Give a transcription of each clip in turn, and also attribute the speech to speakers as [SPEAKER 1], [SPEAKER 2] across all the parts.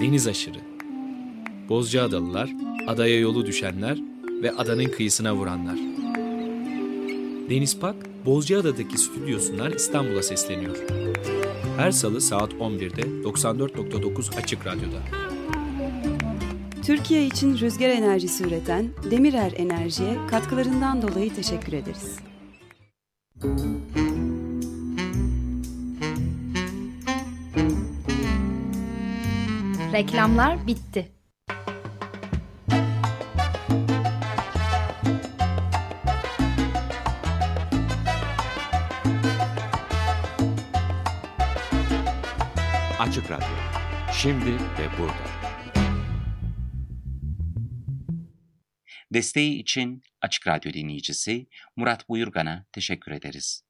[SPEAKER 1] deniz aşırı. Bozcaadalılar, adaya yolu düşenler ve adanın kıyısına vuranlar. Deniz Pak, Bozcaada'daki stüdyosundan İstanbul'a sesleniyor. Her salı saat 11'de 94.9 Açık Radyo'da.
[SPEAKER 2] Türkiye için rüzgar enerjisi üreten Demirer Enerji'ye katkılarından dolayı teşekkür ederiz.
[SPEAKER 3] Reklamlar bitti.
[SPEAKER 4] Açık Radyo. Şimdi ve burada.
[SPEAKER 5] Desteği için Açık Radyo dinleyicisi Murat Buyurgan'a teşekkür ederiz.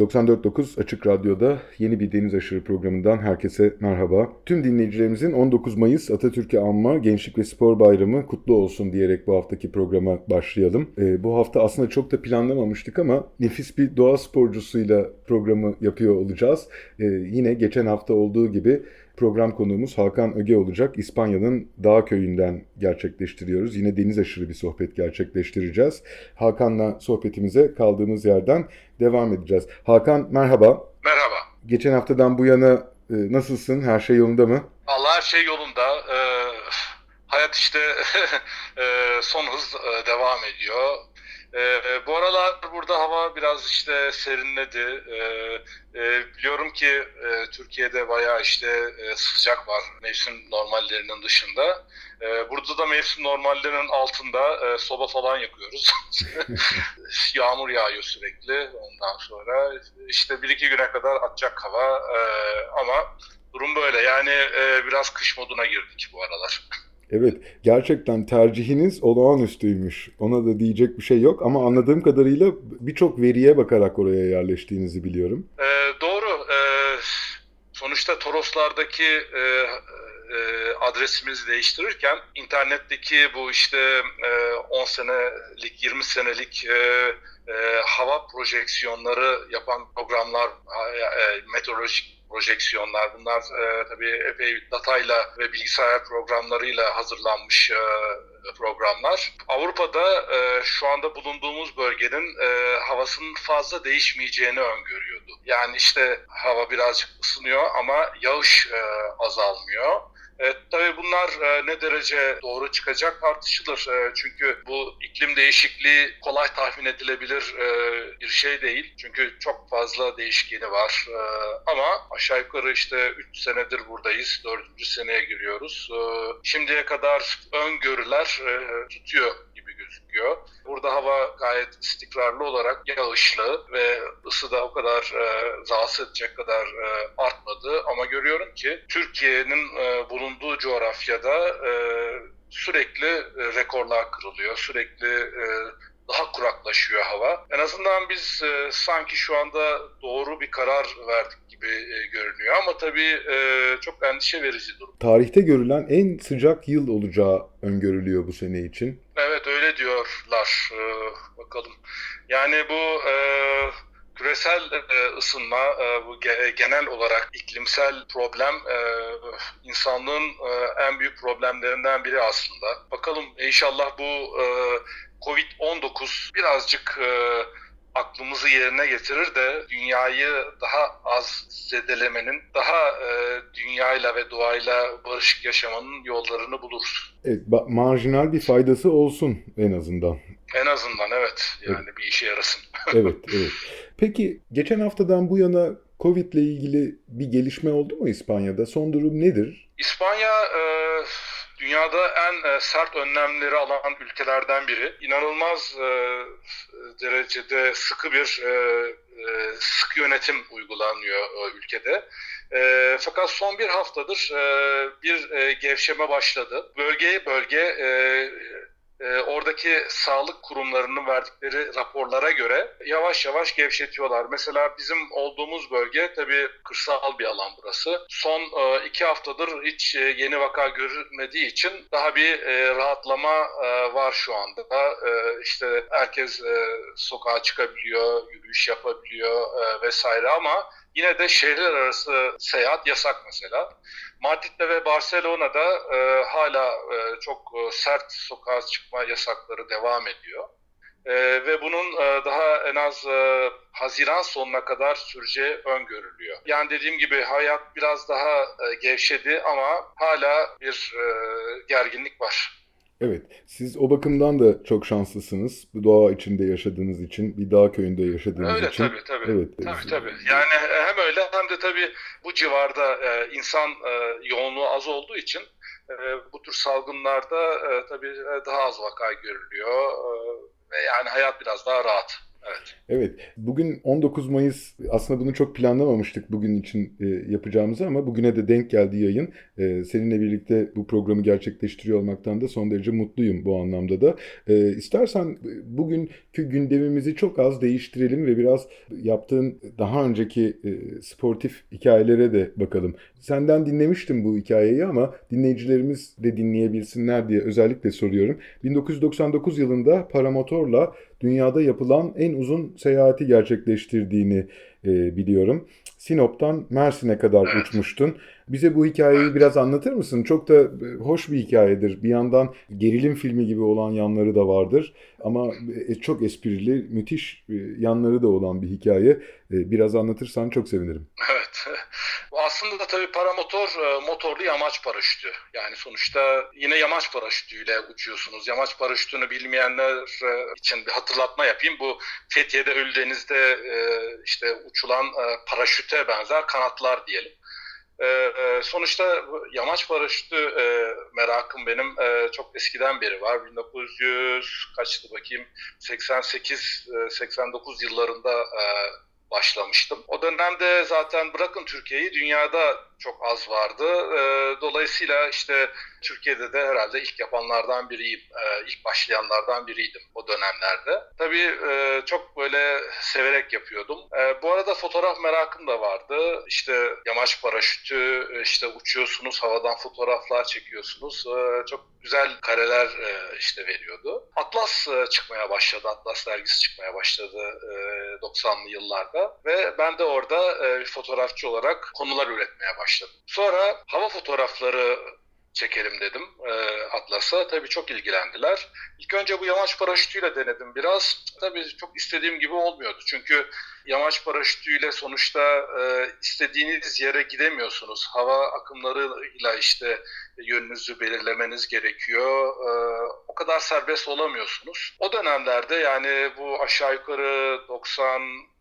[SPEAKER 6] 94.9 Açık Radyo'da yeni bir Deniz Aşırı programından herkese merhaba. Tüm dinleyicilerimizin 19 Mayıs Atatürk'e anma Gençlik ve Spor Bayramı kutlu olsun diyerek bu haftaki programa başlayalım. Ee, bu hafta aslında çok da planlamamıştık ama nefis bir doğa sporcusuyla programı yapıyor olacağız. Ee, yine geçen hafta olduğu gibi program konuğumuz Hakan Öge olacak. İspanya'nın Dağ Köyü'nden gerçekleştiriyoruz. Yine deniz aşırı bir sohbet gerçekleştireceğiz. Hakan'la sohbetimize kaldığımız yerden devam edeceğiz. Hakan merhaba.
[SPEAKER 7] Merhaba.
[SPEAKER 6] Geçen haftadan bu yana e, nasılsın? Her şey yolunda mı?
[SPEAKER 7] Allah her şey yolunda. Ee, hayat işte e, son hız e, devam ediyor. E, bu aralar burada hava biraz işte serinledi. E, e, biliyorum ki e, Türkiye'de bayağı işte e, sıcak var mevsim normallerinin dışında. E, burada da mevsim normallerinin altında e, soba falan yakıyoruz. Yağmur yağıyor sürekli. Ondan sonra işte bir iki güne kadar atacak hava e, ama durum böyle. Yani e, biraz kış moduna girdik bu aralar.
[SPEAKER 6] Evet, gerçekten tercihiniz olağanüstüymüş. Ona da diyecek bir şey yok ama anladığım kadarıyla birçok veriye bakarak oraya yerleştiğinizi biliyorum.
[SPEAKER 7] Ee, doğru. Ee, sonuçta Toroslardaki e, e, adresimizi değiştirirken internetteki bu işte e, 10 senelik, 20 senelik e, e, hava projeksiyonları yapan programlar, e, meteorolojik projeksiyonlar. Bunlar e, tabii epey datayla ve bilgisayar programlarıyla hazırlanmış e, programlar. Avrupa'da e, şu anda bulunduğumuz bölgenin e, havasının fazla değişmeyeceğini öngörüyordu. Yani işte hava birazcık ısınıyor ama yağış e, azalmıyor. E, tabii bunlar e, ne derece doğru çıkacak tartışılır. E, çünkü bu iklim değişikliği kolay tahmin edilebilir e, bir şey değil. Çünkü çok fazla değişkeni var. E, ama aşağı yukarı işte 3 senedir buradayız. 4. seneye giriyoruz. E, şimdiye kadar öngörüler e, tutuyor gibi gözüküyor. Burada hava gayet istikrarlı olarak yağışlı ve ısı da o kadar e, rahatsız edecek kadar e, artmadı. Ama görüyorum ki Türkiye'nin e, bulunduğu coğrafyada e, sürekli e, rekorlar kırılıyor. Sürekli e, daha kuraklaşıyor hava. En azından biz e, sanki şu anda doğru bir karar verdik gibi e, görünüyor ama tabii e, çok endişe verici durum.
[SPEAKER 6] Tarihte görülen en sıcak yıl olacağı öngörülüyor bu sene için.
[SPEAKER 7] Evet öyle diyorlar. E, bakalım. Yani bu e, küresel e, ısınma, e, bu genel olarak iklimsel problem e, insanlığın e, en büyük problemlerinden biri aslında. Bakalım inşallah bu e, Covid-19 birazcık e, aklımızı yerine getirir de dünyayı daha az zedelemenin, daha e, dünyayla ve doğayla barışık yaşamanın yollarını bulur.
[SPEAKER 6] Evet, marjinal bir faydası olsun en azından.
[SPEAKER 7] En azından evet. Yani evet. bir işe yarasın.
[SPEAKER 6] evet, evet. Peki geçen haftadan bu yana Covid ile ilgili bir gelişme oldu mu İspanya'da? Son durum nedir?
[SPEAKER 7] İspanya e, dünyada en e, sert önlemleri alan ülkelerden biri. İnanılmaz e, derecede sıkı bir e, e, sıkı yönetim uygulanıyor ülkede. Fakat son bir haftadır bir gevşeme başladı. Bölge bölge e, oradaki sağlık kurumlarının verdikleri raporlara göre yavaş yavaş gevşetiyorlar. Mesela bizim olduğumuz bölge tabii kırsal bir alan burası. Son e, iki haftadır hiç e, yeni vaka görülmediği için daha bir e, rahatlama var şu anda. E, işte herkes sokağa çıkabiliyor, yürüyüş yapabiliyor vesaire ama Yine de şehirler arası seyahat yasak mesela. Madrid'de ve Barcelona'da e, hala e, çok e, sert sokağa çıkma yasakları devam ediyor. E, ve bunun e, daha en az e, Haziran sonuna kadar süreceği öngörülüyor. Yani dediğim gibi hayat biraz daha e, gevşedi ama hala bir e, gerginlik var.
[SPEAKER 6] Evet, siz o bakımdan da çok şanslısınız. Bu doğa içinde yaşadığınız için, bir dağ köyünde yaşadığınız
[SPEAKER 7] öyle,
[SPEAKER 6] için.
[SPEAKER 7] Öyle tabii tabii. Evet, tabii tabii. Yani hem öyle hem de tabii bu civarda e, insan e, yoğunluğu az olduğu için e, bu tür salgınlarda e, tabii daha az vaka görülüyor. E, ve yani hayat biraz daha rahat. Evet.
[SPEAKER 6] Bugün 19 Mayıs aslında bunu çok planlamamıştık bugün için e, yapacağımızı ama bugüne de denk geldi yayın. E, seninle birlikte bu programı gerçekleştiriyor olmaktan da son derece mutluyum bu anlamda da. E, istersen bugünkü gündemimizi çok az değiştirelim ve biraz yaptığın daha önceki e, sportif hikayelere de bakalım. Senden dinlemiştim bu hikayeyi ama dinleyicilerimiz de dinleyebilsinler diye özellikle soruyorum. 1999 yılında paramotorla dünyada yapılan en uzun seyahati gerçekleştirdiğini e, biliyorum. Sinop'tan Mersin'e kadar evet. uçmuştun. Bize bu hikayeyi biraz anlatır mısın? Çok da e, hoş bir hikayedir. Bir yandan gerilim filmi gibi olan yanları da vardır. Ama e, çok esprili, müthiş e, yanları da olan bir hikaye. Biraz anlatırsan çok sevinirim.
[SPEAKER 7] Evet. Aslında da tabii paramotor motorlu yamaç paraşütü. Yani sonuçta yine yamaç paraşütüyle uçuyorsunuz. Yamaç paraşütünü bilmeyenler için bir hatırlatma yapayım. Bu Fethiye'de Ölüdeniz'de işte uçulan paraşüte benzer kanatlar diyelim. Ee, e, sonuçta yamaç paraşütü e, merakım benim e, çok eskiden beri var. 1900 kaçtı bakayım 88-89 yıllarında e, başlamıştım. O dönemde zaten bırakın Türkiye'yi dünyada çok az vardı. E, dolayısıyla işte Türkiye'de de herhalde ilk yapanlardan biriyim. E, ilk başlayanlardan biriydim o dönemlerde. Tabii e, çok böyle severek yapıyordum. E, bu arada fotoğraf merakım da vardı. İşte yamaç paraşütü, işte uçuyorsunuz, havadan fotoğraflar çekiyorsunuz. Çok güzel kareler e, işte veriyordu. Atlas e, çıkmaya başladı. Atlas dergisi çıkmaya başladı e, 90'lı yıllarda ve ben de orada bir fotoğrafçı olarak konular üretmeye başladım. Sonra hava fotoğrafları çekelim dedim e, Atlas'a. Tabii çok ilgilendiler. İlk önce bu yamaç paraşütüyle denedim biraz. Tabii çok istediğim gibi olmuyordu. Çünkü yamaç paraşütüyle sonuçta e, istediğiniz yere gidemiyorsunuz. Hava akımlarıyla işte yönünüzü belirlemeniz gerekiyor. E, o kadar serbest olamıyorsunuz. O dönemlerde yani bu aşağı yukarı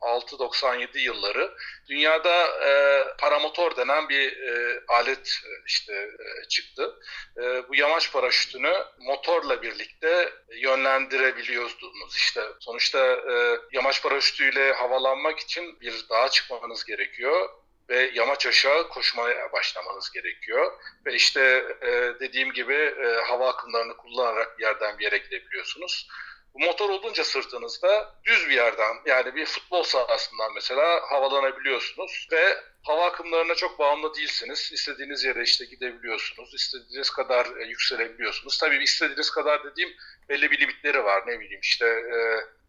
[SPEAKER 7] 96-97 yılları dünyada e, paramotor denen bir e, alet e, işte e, çıktı. E, bu yamaç paraşütünü motorla birlikte yönlendirebiliyordunuz. İşte sonuçta e, yamaç paraşütüyle havalanmak için bir dağa çıkmanız gerekiyor ve yamaç aşağı koşmaya başlamanız gerekiyor. Ve işte e, dediğim gibi e, hava akımlarını kullanarak bir yerden bir yere gidebiliyorsunuz. Bu motor olunca sırtınızda düz bir yerden yani bir futbol sahasından mesela havalanabiliyorsunuz ve hava akımlarına çok bağımlı değilsiniz. İstediğiniz yere işte gidebiliyorsunuz. İstediğiniz kadar e, yükselebiliyorsunuz. Tabii istediğiniz kadar dediğim belli bir limitleri var. Ne bileyim işte e,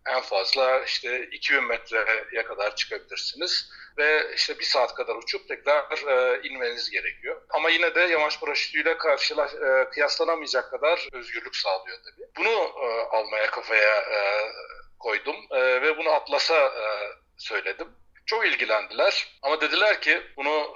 [SPEAKER 7] en fazla işte 2000 metreye kadar çıkabilirsiniz ve işte bir saat kadar uçup tekrar e, inmeniz gerekiyor. Ama yine de yamaç paraşütüyle karşılaş, e, kıyaslanamayacak kadar özgürlük sağlıyor tabii. Bunu e, almaya kafaya e, koydum e, ve bunu Atlas'a e, söyledim. Çok ilgilendiler ama dediler ki bunu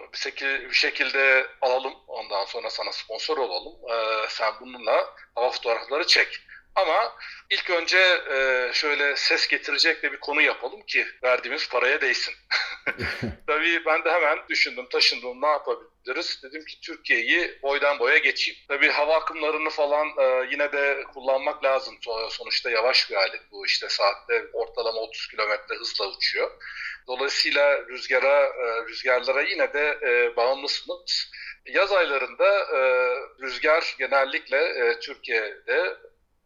[SPEAKER 7] bir şekilde alalım ondan sonra sana sponsor olalım. Ee, sen bununla hava fotoğrafları çek. Ama ilk önce e, şöyle ses getirecek de bir konu yapalım ki verdiğimiz paraya değsin. Tabii ben de hemen düşündüm, taşındım ne yapabiliriz? Dedim ki Türkiye'yi boydan boya geçeyim. Tabii hava akımlarını falan e, yine de kullanmak lazım. Sonuçta yavaş bir alet bu işte saatte ortalama 30 kilometre hızla uçuyor. Dolayısıyla rüzgara, e, rüzgarlara yine de e, bağımlısınız. Yaz aylarında e, rüzgar genellikle e, Türkiye'de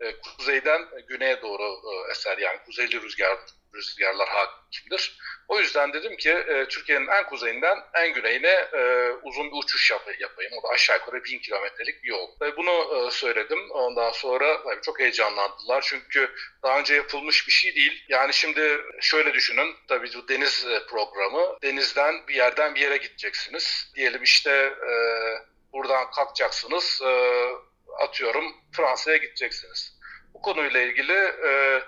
[SPEAKER 7] e, kuzeyden güneye doğru e, eser yani kuzeyli rüzgar rüzgarlar hakimdir. O yüzden dedim ki e, Türkiye'nin en kuzeyinden en güneyine e, uzun bir uçuş yap yapayım. O da aşağı yukarı bin kilometrelik bir yol. E, bunu e, söyledim. Ondan sonra tabii çok heyecanlandılar. Çünkü daha önce yapılmış bir şey değil. Yani şimdi şöyle düşünün. Tabii bu deniz e, programı. Denizden bir yerden bir yere gideceksiniz. Diyelim işte e, buradan kalkacaksınız. E, atıyorum Fransa'ya gideceksiniz. Bu konuyla ilgili e,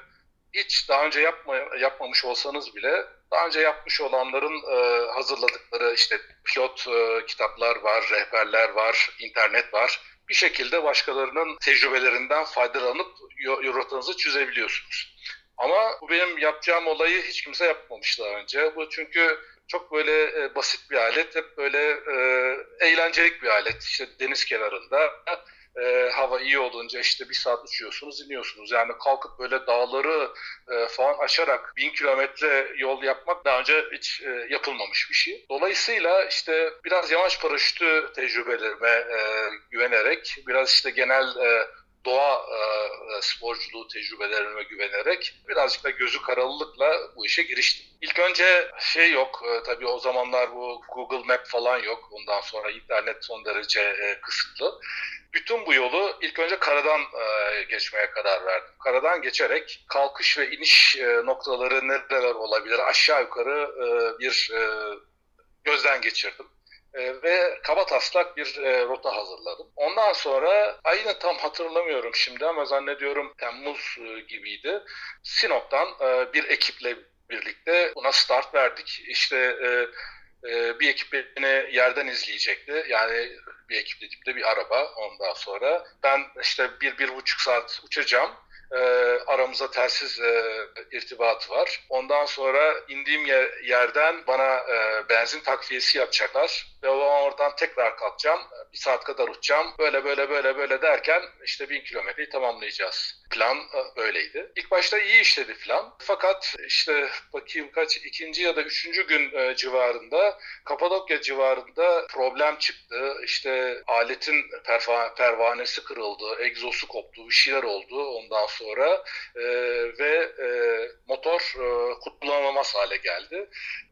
[SPEAKER 7] hiç daha önce yapma, yapmamış olsanız bile daha önce yapmış olanların e, hazırladıkları işte pilot e, kitaplar var, rehberler var, internet var. Bir şekilde başkalarının tecrübelerinden faydalanıp rotanızı çözebiliyorsunuz. Ama bu benim yapacağım olayı hiç kimse yapmamış daha önce. Bu çünkü çok böyle e, basit bir alet, hep böyle e, eğlencelik bir alet. İşte deniz kenarında e, hava iyi olunca işte bir saat uçuyorsunuz iniyorsunuz. Yani kalkıp böyle dağları e, falan aşarak bin kilometre yol yapmak daha önce hiç e, yapılmamış bir şey. Dolayısıyla işte biraz yamaç paraşütü tecrübelerime e, güvenerek biraz işte genel e, doğa e, e, sporculuğu tecrübelerime güvenerek birazcık da gözü karalılıkla bu işe giriştim. İlk önce şey yok e, tabii o zamanlar bu Google Map falan yok. Ondan sonra internet son derece e, kısıtlı. Bütün bu yolu ilk önce karadan e, geçmeye karar verdim. Karadan geçerek kalkış ve iniş e, noktaları nereler olabilir aşağı yukarı e, bir e, gözden geçirdim e, ve kaba taslak bir e, rota hazırladım. Ondan sonra ayını tam hatırlamıyorum şimdi ama zannediyorum Temmuz e, gibiydi. Sinop'tan e, bir ekiple birlikte buna start verdik. İşte e, e, bir ekip beni yerden izleyecekti. Yani bir ekip dediğimde bir araba ondan sonra. Ben işte bir, bir buçuk saat uçacağım e, aramıza telsiz e, irtibatı var. Ondan sonra indiğim yer, yerden bana e, benzin takviyesi yapacaklar ve oradan tekrar kalkacağım. Bir saat kadar uçacağım. Böyle böyle böyle böyle derken işte bin kilometreyi tamamlayacağız. Plan e. İlk başta iyi işledi plan. Fakat işte bakayım kaç ikinci ya da üçüncü gün e, civarında Kapadokya civarında problem çıktı. İşte aletin perva pervanesi kırıldı, egzosu koptu, bir şeyler oldu ondan sonra e, ve e, motor e, kullanılamaz hale geldi.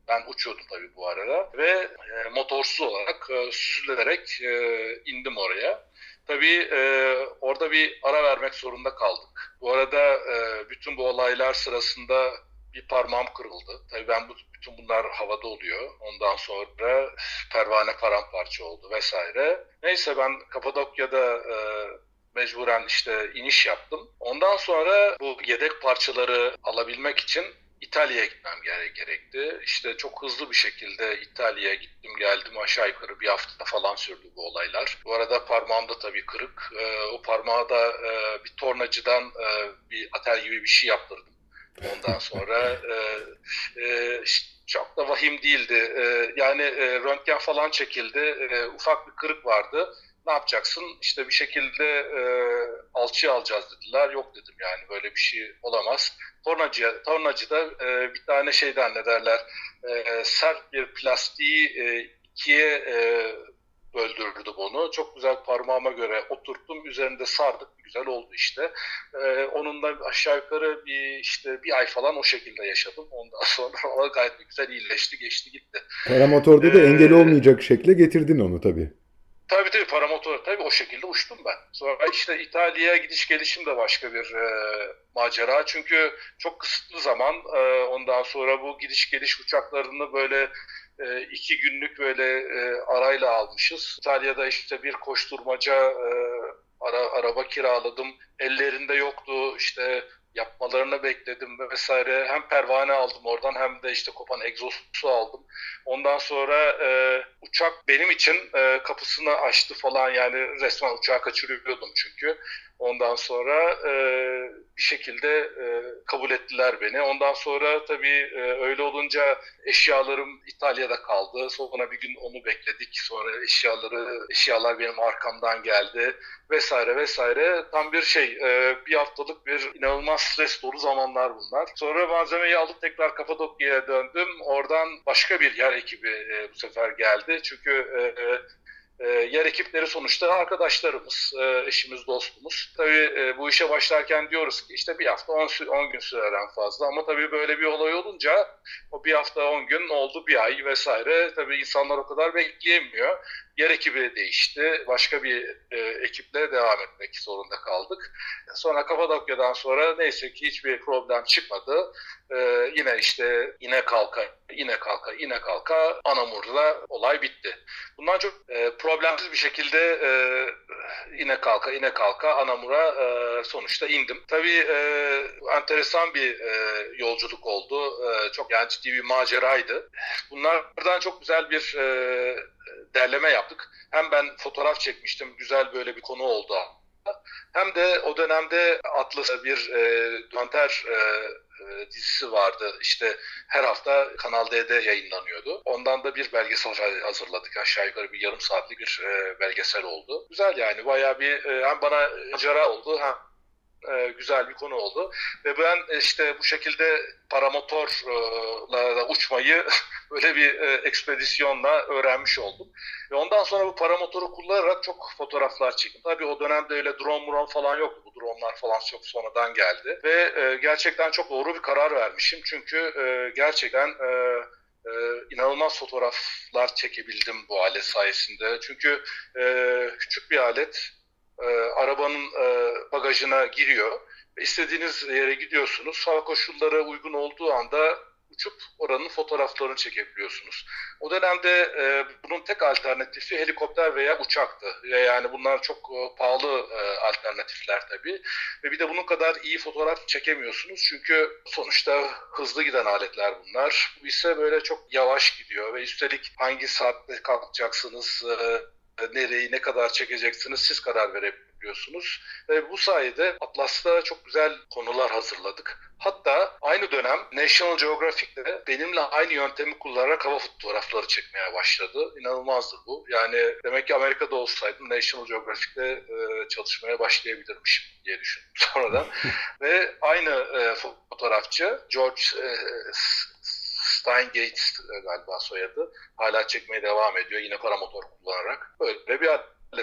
[SPEAKER 7] Ben uçuyordum tabii bu arada ve e, motorsuz olarak e, süzülerek e, indim oraya. Tabii e, orada bir ara vermek zorunda kaldık. Bu arada e, bütün bu olaylar sırasında bir parmağım kırıldı. Tabii ben bu, bütün bunlar havada oluyor. Ondan sonra pervane paramparça oldu vesaire. Neyse ben Kapadokya'da e, mecburen işte iniş yaptım. Ondan sonra bu yedek parçaları alabilmek için İtalya'ya gitmem gerekti. İşte çok hızlı bir şekilde İtalya'ya gittim geldim aşağı yukarı bir hafta falan sürdü bu olaylar. Bu arada parmağımda tabii kırık. Ee, o parmağı da e, bir tornacıdan e, bir atel gibi bir şey yaptırdım. Ondan sonra e, e, çok da vahim değildi. E, yani e, röntgen falan çekildi. E, ufak bir kırık vardı ne yapacaksın? İşte bir şekilde e, alçı alacağız dediler. Yok dedim yani böyle bir şey olamaz. Tornacı, tornacı da e, bir tane şeyden ne derler e, sert bir plastiği e, ikiye e, böldürdüm onu. Çok güzel parmağıma göre oturttum. Üzerinde sardık. Güzel oldu işte. Ee, onun da aşağı yukarı bir işte bir ay falan o şekilde yaşadım. Ondan sonra gayet güzel iyileşti, geçti gitti.
[SPEAKER 6] Paramotorda ee, da engel olmayacak şekle getirdin onu tabii.
[SPEAKER 7] Tabii tabii paramotor tabii o şekilde uçtum ben. Sonra işte İtalya'ya gidiş gelişim de başka bir e, macera. Çünkü çok kısıtlı zaman e, ondan sonra bu gidiş geliş uçaklarını böyle e, iki günlük böyle e, arayla almışız. İtalya'da işte bir koşturmaca e, ara, araba kiraladım. Ellerinde yoktu işte yapmalarını bekledim vesaire. Hem pervane aldım oradan hem de işte kopan egzosu aldım. Ondan sonra e, uçak benim için e, kapısını açtı falan yani resmen uçağı kaçırıyordum çünkü. Ondan sonra e, bir şekilde e, kabul ettiler beni. Ondan sonra tabii e, öyle olunca eşyalarım İtalya'da kaldı. Sonra bir gün onu bekledik. Sonra eşyaları eşyalar benim arkamdan geldi vesaire vesaire. Tam bir şey e, bir haftalık bir inanılmaz stres dolu zamanlar bunlar. Sonra malzemeyi alıp tekrar Kapadokya'ya döndüm. Oradan başka bir yer ekibi e, bu sefer geldi. Çünkü e, e yer ekipleri sonuçta arkadaşlarımız, e, eşimiz, dostumuz. Tabii e, bu işe başlarken diyoruz ki işte bir hafta 10 gün sürer en fazla ama tabii böyle bir olay olunca o bir hafta 10 gün oldu bir ay vesaire. Tabii insanlar o kadar bekleyemiyor. Yer ekibi değişti. Başka bir e, ekiple devam etmek zorunda kaldık. Sonra Kapadokya'dan sonra neyse ki hiçbir problem çıkmadı. E, yine işte ine kalka, ine kalka, ine kalka Anamur'da olay bitti. Bundan çok e, problemsiz bir şekilde e, ine kalka, ine kalka Anamur'a e, sonuçta indim. Tabii e, enteresan bir e, yolculuk oldu. E, çok yani ciddi bir maceraydı. Bunlardan çok güzel bir e, derleme yaptık. Hem ben fotoğraf çekmiştim, güzel böyle bir konu oldu. Hem de o dönemde Atlas bir e, Dönter e, e, dizisi vardı. İşte her hafta Kanal D'de yayınlanıyordu. Ondan da bir belgesel hazırladık. Aşağı yukarı bir yarım saatlik bir e, belgesel oldu. Güzel yani bayağı bir e, hem bana cara oldu hem e, güzel bir konu oldu. Ve ben işte bu şekilde paramotorla uçmayı böyle bir e, ekspedisyonla öğrenmiş oldum. Ve ondan sonra bu paramotoru kullanarak çok fotoğraflar çektim. Tabii o dönemde öyle drone drone falan yoktu. Bu dronelar falan çok sonradan geldi. Ve e, gerçekten çok doğru bir karar vermişim. Çünkü e, gerçekten e, e, inanılmaz fotoğraflar çekebildim bu alet sayesinde. Çünkü e, küçük bir alet e, arabanın e, bagajına giriyor. İstediğiniz yere gidiyorsunuz. Hava koşulları uygun olduğu anda uçup oranın fotoğraflarını çekebiliyorsunuz. O dönemde e, bunun tek alternatifi helikopter veya uçaktı. Yani bunlar çok e, pahalı e, alternatifler tabii. Ve bir de bunun kadar iyi fotoğraf çekemiyorsunuz. Çünkü sonuçta hızlı giden aletler bunlar. Bu ise böyle çok yavaş gidiyor ve üstelik hangi saatte kalkacaksınız, e, nereyi ne kadar çekeceksiniz siz karar verebiliyorsunuz. Ve bu sayede Atlas'ta çok güzel konular hazırladık. Hatta aynı dönem National Geographic de benimle aynı yöntemi kullanarak hava fotoğrafları çekmeye başladı. İnanılmazdı bu. Yani demek ki Amerika'da olsaydım National Geographic'te e, çalışmaya başlayabilirmişim diye düşündüm sonradan. Ve aynı e, fotoğrafçı George e, Steingate e, galiba soyadı. Hala çekmeye devam ediyor yine paramotor kullanarak. Böyle bir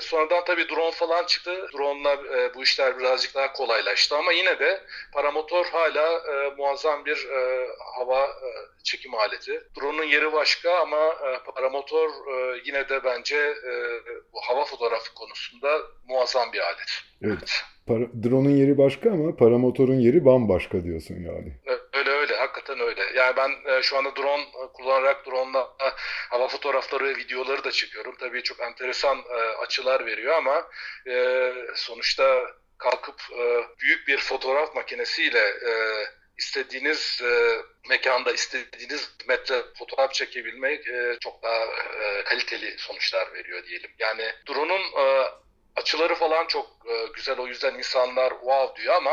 [SPEAKER 7] Sonradan tabii drone falan çıktı. Drone'lar e, bu işler birazcık daha kolaylaştı ama yine de paramotor hala e, muazzam bir e, hava e, çekim aleti. Drone'un yeri başka ama e, paramotor e, yine de bence e, bu hava fotoğrafı konusunda muazzam bir alet.
[SPEAKER 6] Evet. Para, drone'un yeri başka ama paramotorun yeri bambaşka diyorsun yani.
[SPEAKER 7] Öyle öyle hakikaten öyle. Yani ben e, şu anda drone e, kullanarak drone'la e, hava fotoğrafları ve videoları da çekiyorum. Tabii çok enteresan e, açılar veriyor ama e, sonuçta kalkıp e, büyük bir fotoğraf makinesiyle e, istediğiniz e, mekanda istediğiniz metre fotoğraf çekebilmek e, çok daha e, kaliteli sonuçlar veriyor diyelim. Yani drone'un e, açıları falan çok e, güzel o yüzden insanlar wow diyor ama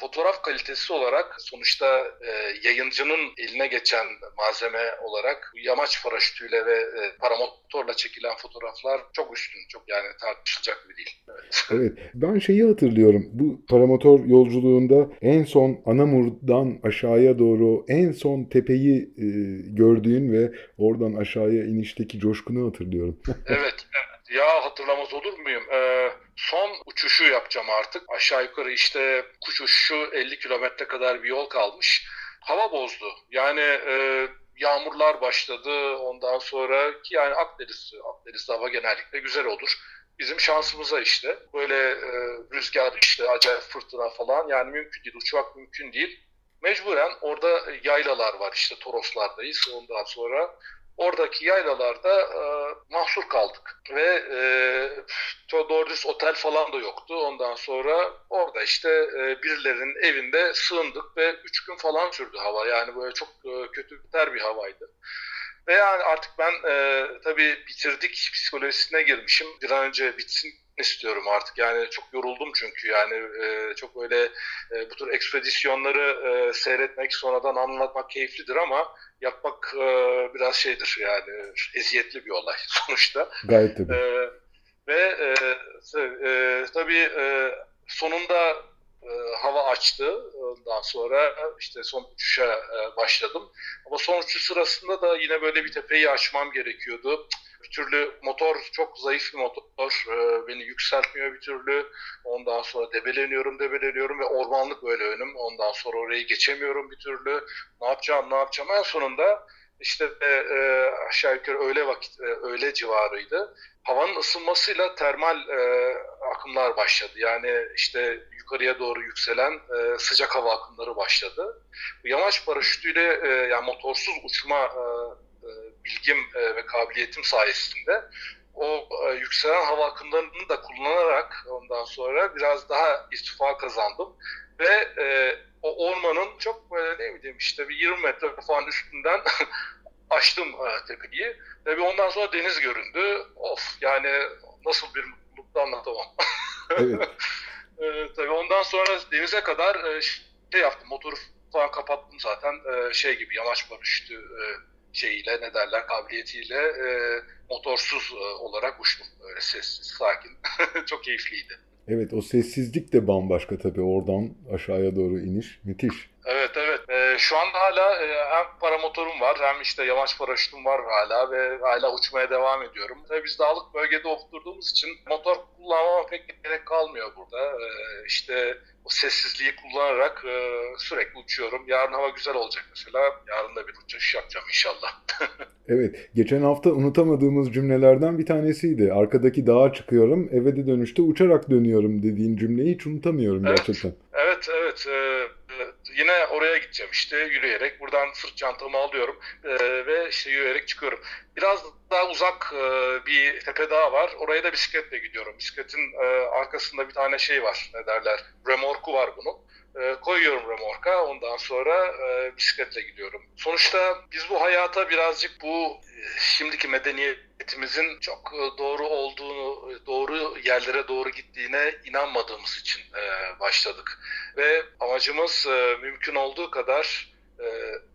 [SPEAKER 7] fotoğraf kalitesi olarak sonuçta e, yayıncının eline geçen malzeme olarak yamaç paraşütüyle ve e, paramotorla çekilen fotoğraflar çok üstün. Çok yani tartışılacak bir değil.
[SPEAKER 6] Evet. evet. Ben şeyi hatırlıyorum. Bu paramotor yolculuğunda en son Anamur'dan aşağıya doğru en son tepeyi e, gördüğün ve oradan aşağıya inişteki coşkunu hatırlıyorum.
[SPEAKER 7] evet. Ya hatırlamaz olur muyum? Ee, son uçuşu yapacağım artık. Aşağı yukarı işte kuş uçuşu 50 kilometre kadar bir yol kalmış. Hava bozdu. Yani e, yağmurlar başladı. Ondan sonra ki yani Akdeniz, Akdeniz'de hava genellikle güzel olur. Bizim şansımıza işte böyle e, rüzgar işte acayip fırtına falan yani mümkün değil. Uçmak mümkün değil. Mecburen orada yaylalar var işte Toroslardayız. Ondan sonra oradaki yaylalarda e, mahsur kaldık. Ve e, doğru düz otel falan da yoktu. Ondan sonra orada işte e, birilerinin evinde sığındık ve üç gün falan sürdü hava. Yani böyle çok e, kötü bir havaydı. Ve yani artık ben e, tabii bitirdik psikolojisine girmişim. Bir an önce bitsin istiyorum artık. Yani çok yoruldum çünkü yani e, çok öyle e, bu tür ekspedisyonları e, seyretmek, sonradan anlatmak keyiflidir ama yapmak e, biraz şeydir yani eziyetli bir olay sonuçta.
[SPEAKER 6] Gayet tabii.
[SPEAKER 7] E, ve e, e, tabii e, sonunda e, hava açtı. Ondan sonra işte son uçuşa e, başladım. Ama son uçuş sırasında da yine böyle bir tepeyi aşmam gerekiyordu. Bir türlü motor çok zayıf bir motor. E, beni yükseltmiyor bir türlü. Ondan sonra debeleniyorum, debeleniyorum ve ormanlık böyle önüm. Ondan sonra orayı geçemiyorum bir türlü. Ne yapacağım, ne yapacağım? En sonunda işte e, e, aşağı yukarı öğle vakit, e, öğle civarıydı. Havanın ısınmasıyla termal e, akımlar başladı. Yani işte yukarıya doğru yükselen e, sıcak hava akımları başladı. Bu yamaç paraşütüyle e, yani motorsuz uçma e, e, bilgim e, ve kabiliyetim sayesinde o e, yükselen hava akımlarını da kullanarak ondan sonra biraz daha irtifa kazandım ve e, o ormanın çok böyle ne bileyim işte bir 20 metre falan üstünden açtım e, tepeyi. Tabii ondan sonra deniz göründü. Of yani nasıl bir mutluluktu anlatamam.
[SPEAKER 6] Evet.
[SPEAKER 7] e, tabii ondan sonra denize kadar e, şey yaptım. Motoru falan kapattım zaten. E, şey gibi yamaç paraşütü e, şeyiyle ne derler kabiliyetiyle e, motorsuz e, olarak uçtum. Böyle sessiz, sakin. Çok keyifliydi.
[SPEAKER 6] Evet o sessizlik de bambaşka tabii oradan aşağıya doğru iniş müthiş.
[SPEAKER 7] Evet evet. Ee, şu anda hala e, hem paramotorum var hem işte yamaç paraşütüm var hala ve hala uçmaya devam ediyorum. Tabii biz dağlık bölgede oturduğumuz için motor kullanmama pek gerek kalmıyor burada. Ee, işte o sessizliği kullanarak e, sürekli uçuyorum. Yarın hava güzel olacak mesela. Yarın da bir uçuş yapacağım inşallah.
[SPEAKER 6] Evet, geçen hafta unutamadığımız cümlelerden bir tanesiydi. Arkadaki dağa çıkıyorum, eve de dönüşte uçarak dönüyorum dediğin cümleyi hiç unutamıyorum
[SPEAKER 7] Evet.
[SPEAKER 6] gerçekten.
[SPEAKER 7] Evet evet Ee, e, yine oraya gideceğim işte yürüyerek buradan sırt çantamı alıyorum e, ve işte yürüyerek çıkıyorum. Biraz daha uzak e, bir tepe daha var oraya da bisikletle gidiyorum. Bisikletin e, arkasında bir tane şey var ne derler remorku var bunun. E, koyuyorum remorka ondan sonra e, bisikletle gidiyorum. Sonuçta biz bu hayata birazcık bu e, şimdiki medeniyetimizin çok e, doğru olduğunu, e, doğru yerlere doğru gittiğine inanmadığımız için e, başladık. Ve amacımız e, mümkün olduğu kadar e,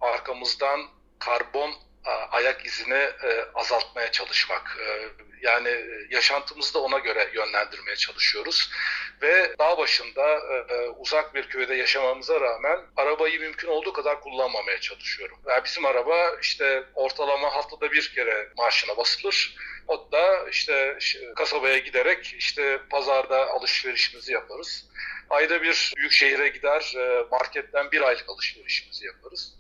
[SPEAKER 7] arkamızdan karbon ayak izini e, azaltmaya çalışmak. E, yani e, yaşantımızı da ona göre yönlendirmeye çalışıyoruz. Ve dağ başında e, e, uzak bir köyde yaşamamıza rağmen arabayı mümkün olduğu kadar kullanmamaya çalışıyorum. Yani bizim araba işte ortalama haftada bir kere marşına basılır. O da işte kasabaya giderek işte pazarda alışverişimizi yaparız. Ayda bir büyük şehire gider e, marketten bir aylık alışverişimizi yaparız.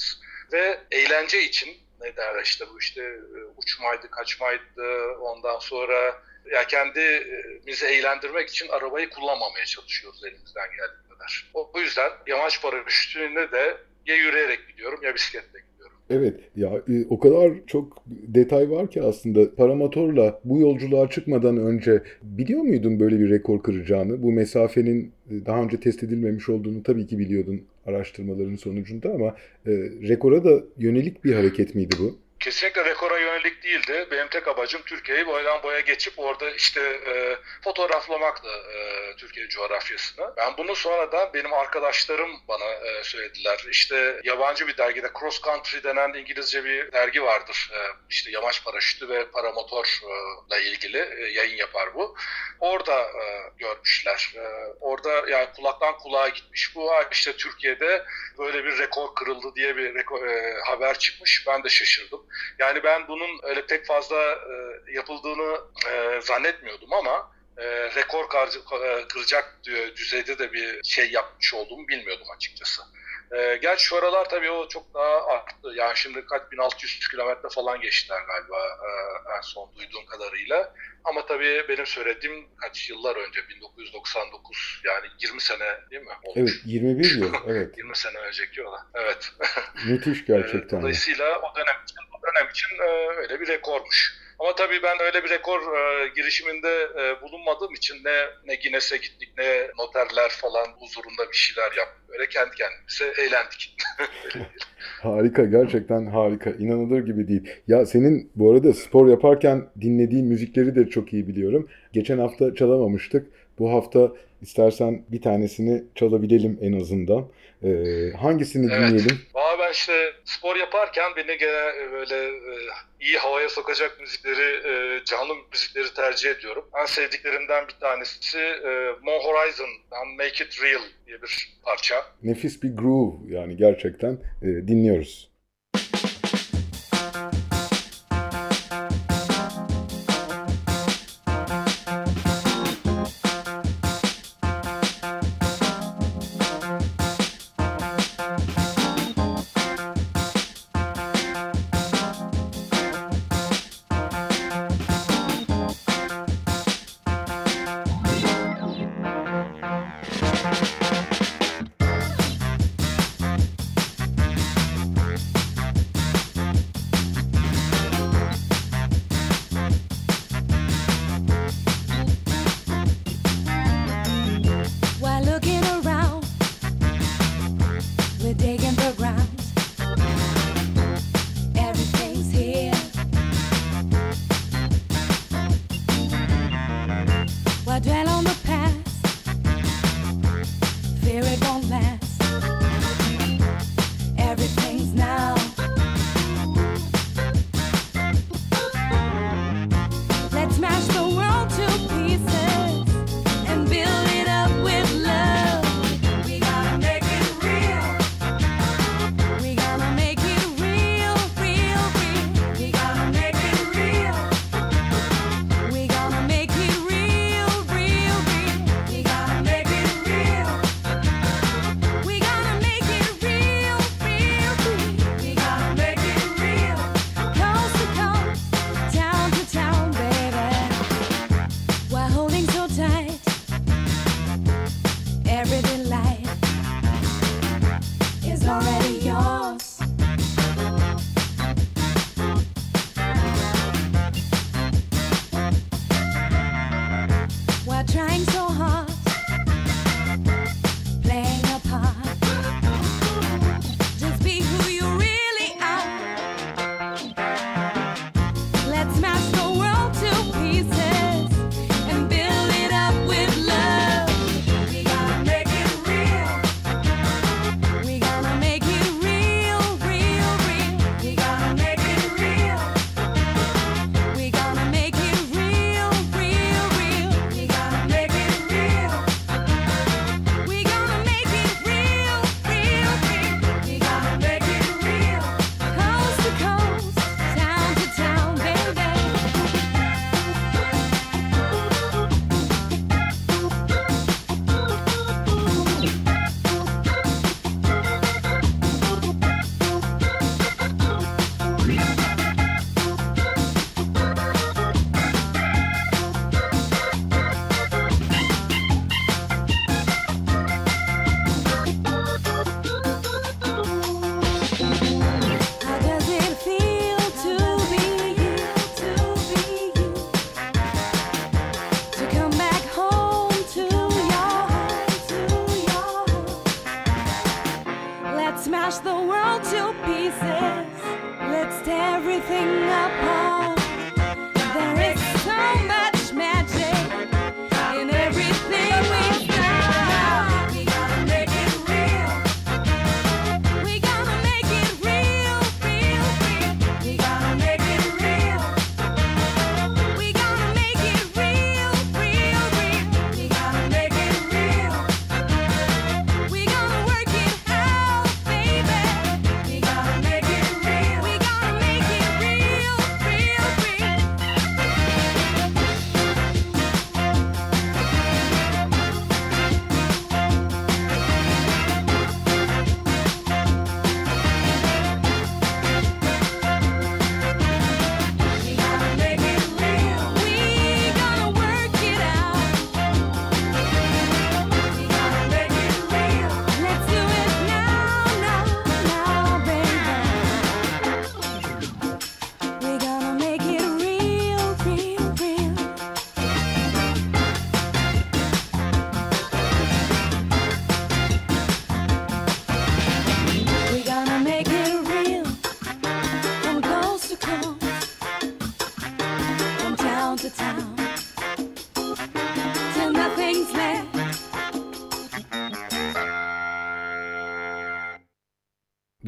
[SPEAKER 7] Ve eğlence için ne derler işte bu işte e, uçmaydı, kaçmaydı ondan sonra ya kendimizi eğlendirmek için arabayı kullanmamaya çalışıyoruz elimizden geldiği kadar. O o yüzden yamaç paraşütüne de ya yürüyerek gidiyorum ya bisikletle gidiyorum.
[SPEAKER 6] Evet ya e, o kadar çok detay var ki aslında paramotorla bu yolculuğa çıkmadan önce biliyor muydun böyle bir rekor kıracağını? Bu mesafenin e, daha önce test edilmemiş olduğunu tabii ki biliyordun araştırmaların sonucunda ama e, rekora da yönelik bir hareket miydi bu?
[SPEAKER 7] Kesinlikle rekora yönelik değildi. Benim tek amacım Türkiye'yi boydan boya geçip orada işte e, fotoğraflamaktı e, Türkiye coğrafyasını. Ben bunu sonradan benim arkadaşlarım bana e, söylediler. İşte yabancı bir dergide Cross Country denen İngilizce bir dergi vardır. E, işte yamaç paraşütü ve paramotorla ilgili e, yayın yapar bu. Orada e, görmüşler. E, orada yani kulaktan kulağa gitmiş. Bu "Aa, işte Türkiye'de böyle bir rekor kırıldı diye bir rekor, e, haber çıkmış. Ben de şaşırdım. Yani ben bunun öyle pek fazla e, yapıldığını e, zannetmiyordum ama e, rekor e, kıracak dü- düzeyde de bir şey yapmış olduğumu bilmiyordum açıkçası. E, gerçi şu aralar tabii o çok daha arttı. Yani şimdi kaç 1600 kilometre falan geçtiler galiba e, en son duyduğum kadarıyla. Ama tabii benim söylediğim kaç yıllar önce 1999 yani 20 sene değil mi?
[SPEAKER 6] Evet
[SPEAKER 7] Olmuş.
[SPEAKER 6] 21 yıl evet
[SPEAKER 7] 20 sene önceki olan. Evet.
[SPEAKER 6] müthiş
[SPEAKER 7] Ee,
[SPEAKER 6] gerçekten.
[SPEAKER 7] Dolayısıyla o dönem için, o dönem için e, öyle bir rekormuş. Ama tabii ben öyle bir rekor e, girişiminde e, bulunmadığım için ne, ne Guinness'e gittik ne noterler falan huzurunda bir şeyler yaptık. Böyle kendi kendimize eğlendik.
[SPEAKER 8] harika gerçekten harika. İnanılır gibi değil. Ya senin bu arada spor yaparken dinlediğin müzikleri de çok iyi biliyorum. Geçen hafta çalamamıştık. Bu hafta istersen bir tanesini çalabilelim en azından. Ee, hangisini
[SPEAKER 7] evet.
[SPEAKER 8] dinleyelim?
[SPEAKER 7] Vallahi işte spor yaparken beni gene e, böyle e, iyi havaya sokacak müzikleri, e, canlı müzikleri tercih ediyorum. En sevdiklerimden bir tanesi Mon Horizon'dan Make It Real diye bir parça.
[SPEAKER 8] Nefis bir groove yani gerçekten dinliyoruz.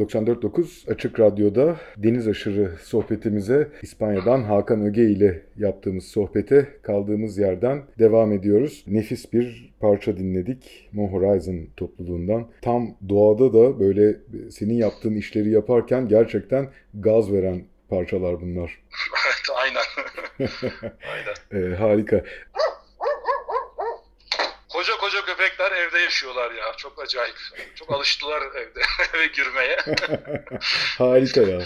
[SPEAKER 6] 94.9 Açık Radyo'da deniz aşırı sohbetimize İspanya'dan Hakan Öge ile yaptığımız sohbete kaldığımız yerden devam ediyoruz. Nefis bir parça dinledik Mo Horizon topluluğundan. Tam doğada da böyle senin yaptığın işleri yaparken gerçekten gaz veren parçalar bunlar.
[SPEAKER 7] Evet aynen. aynen.
[SPEAKER 6] Ee, harika.
[SPEAKER 7] Koca köpekler evde yaşıyorlar ya. Çok acayip. Çok alıştılar evde eve girmeye.
[SPEAKER 6] Harika ya.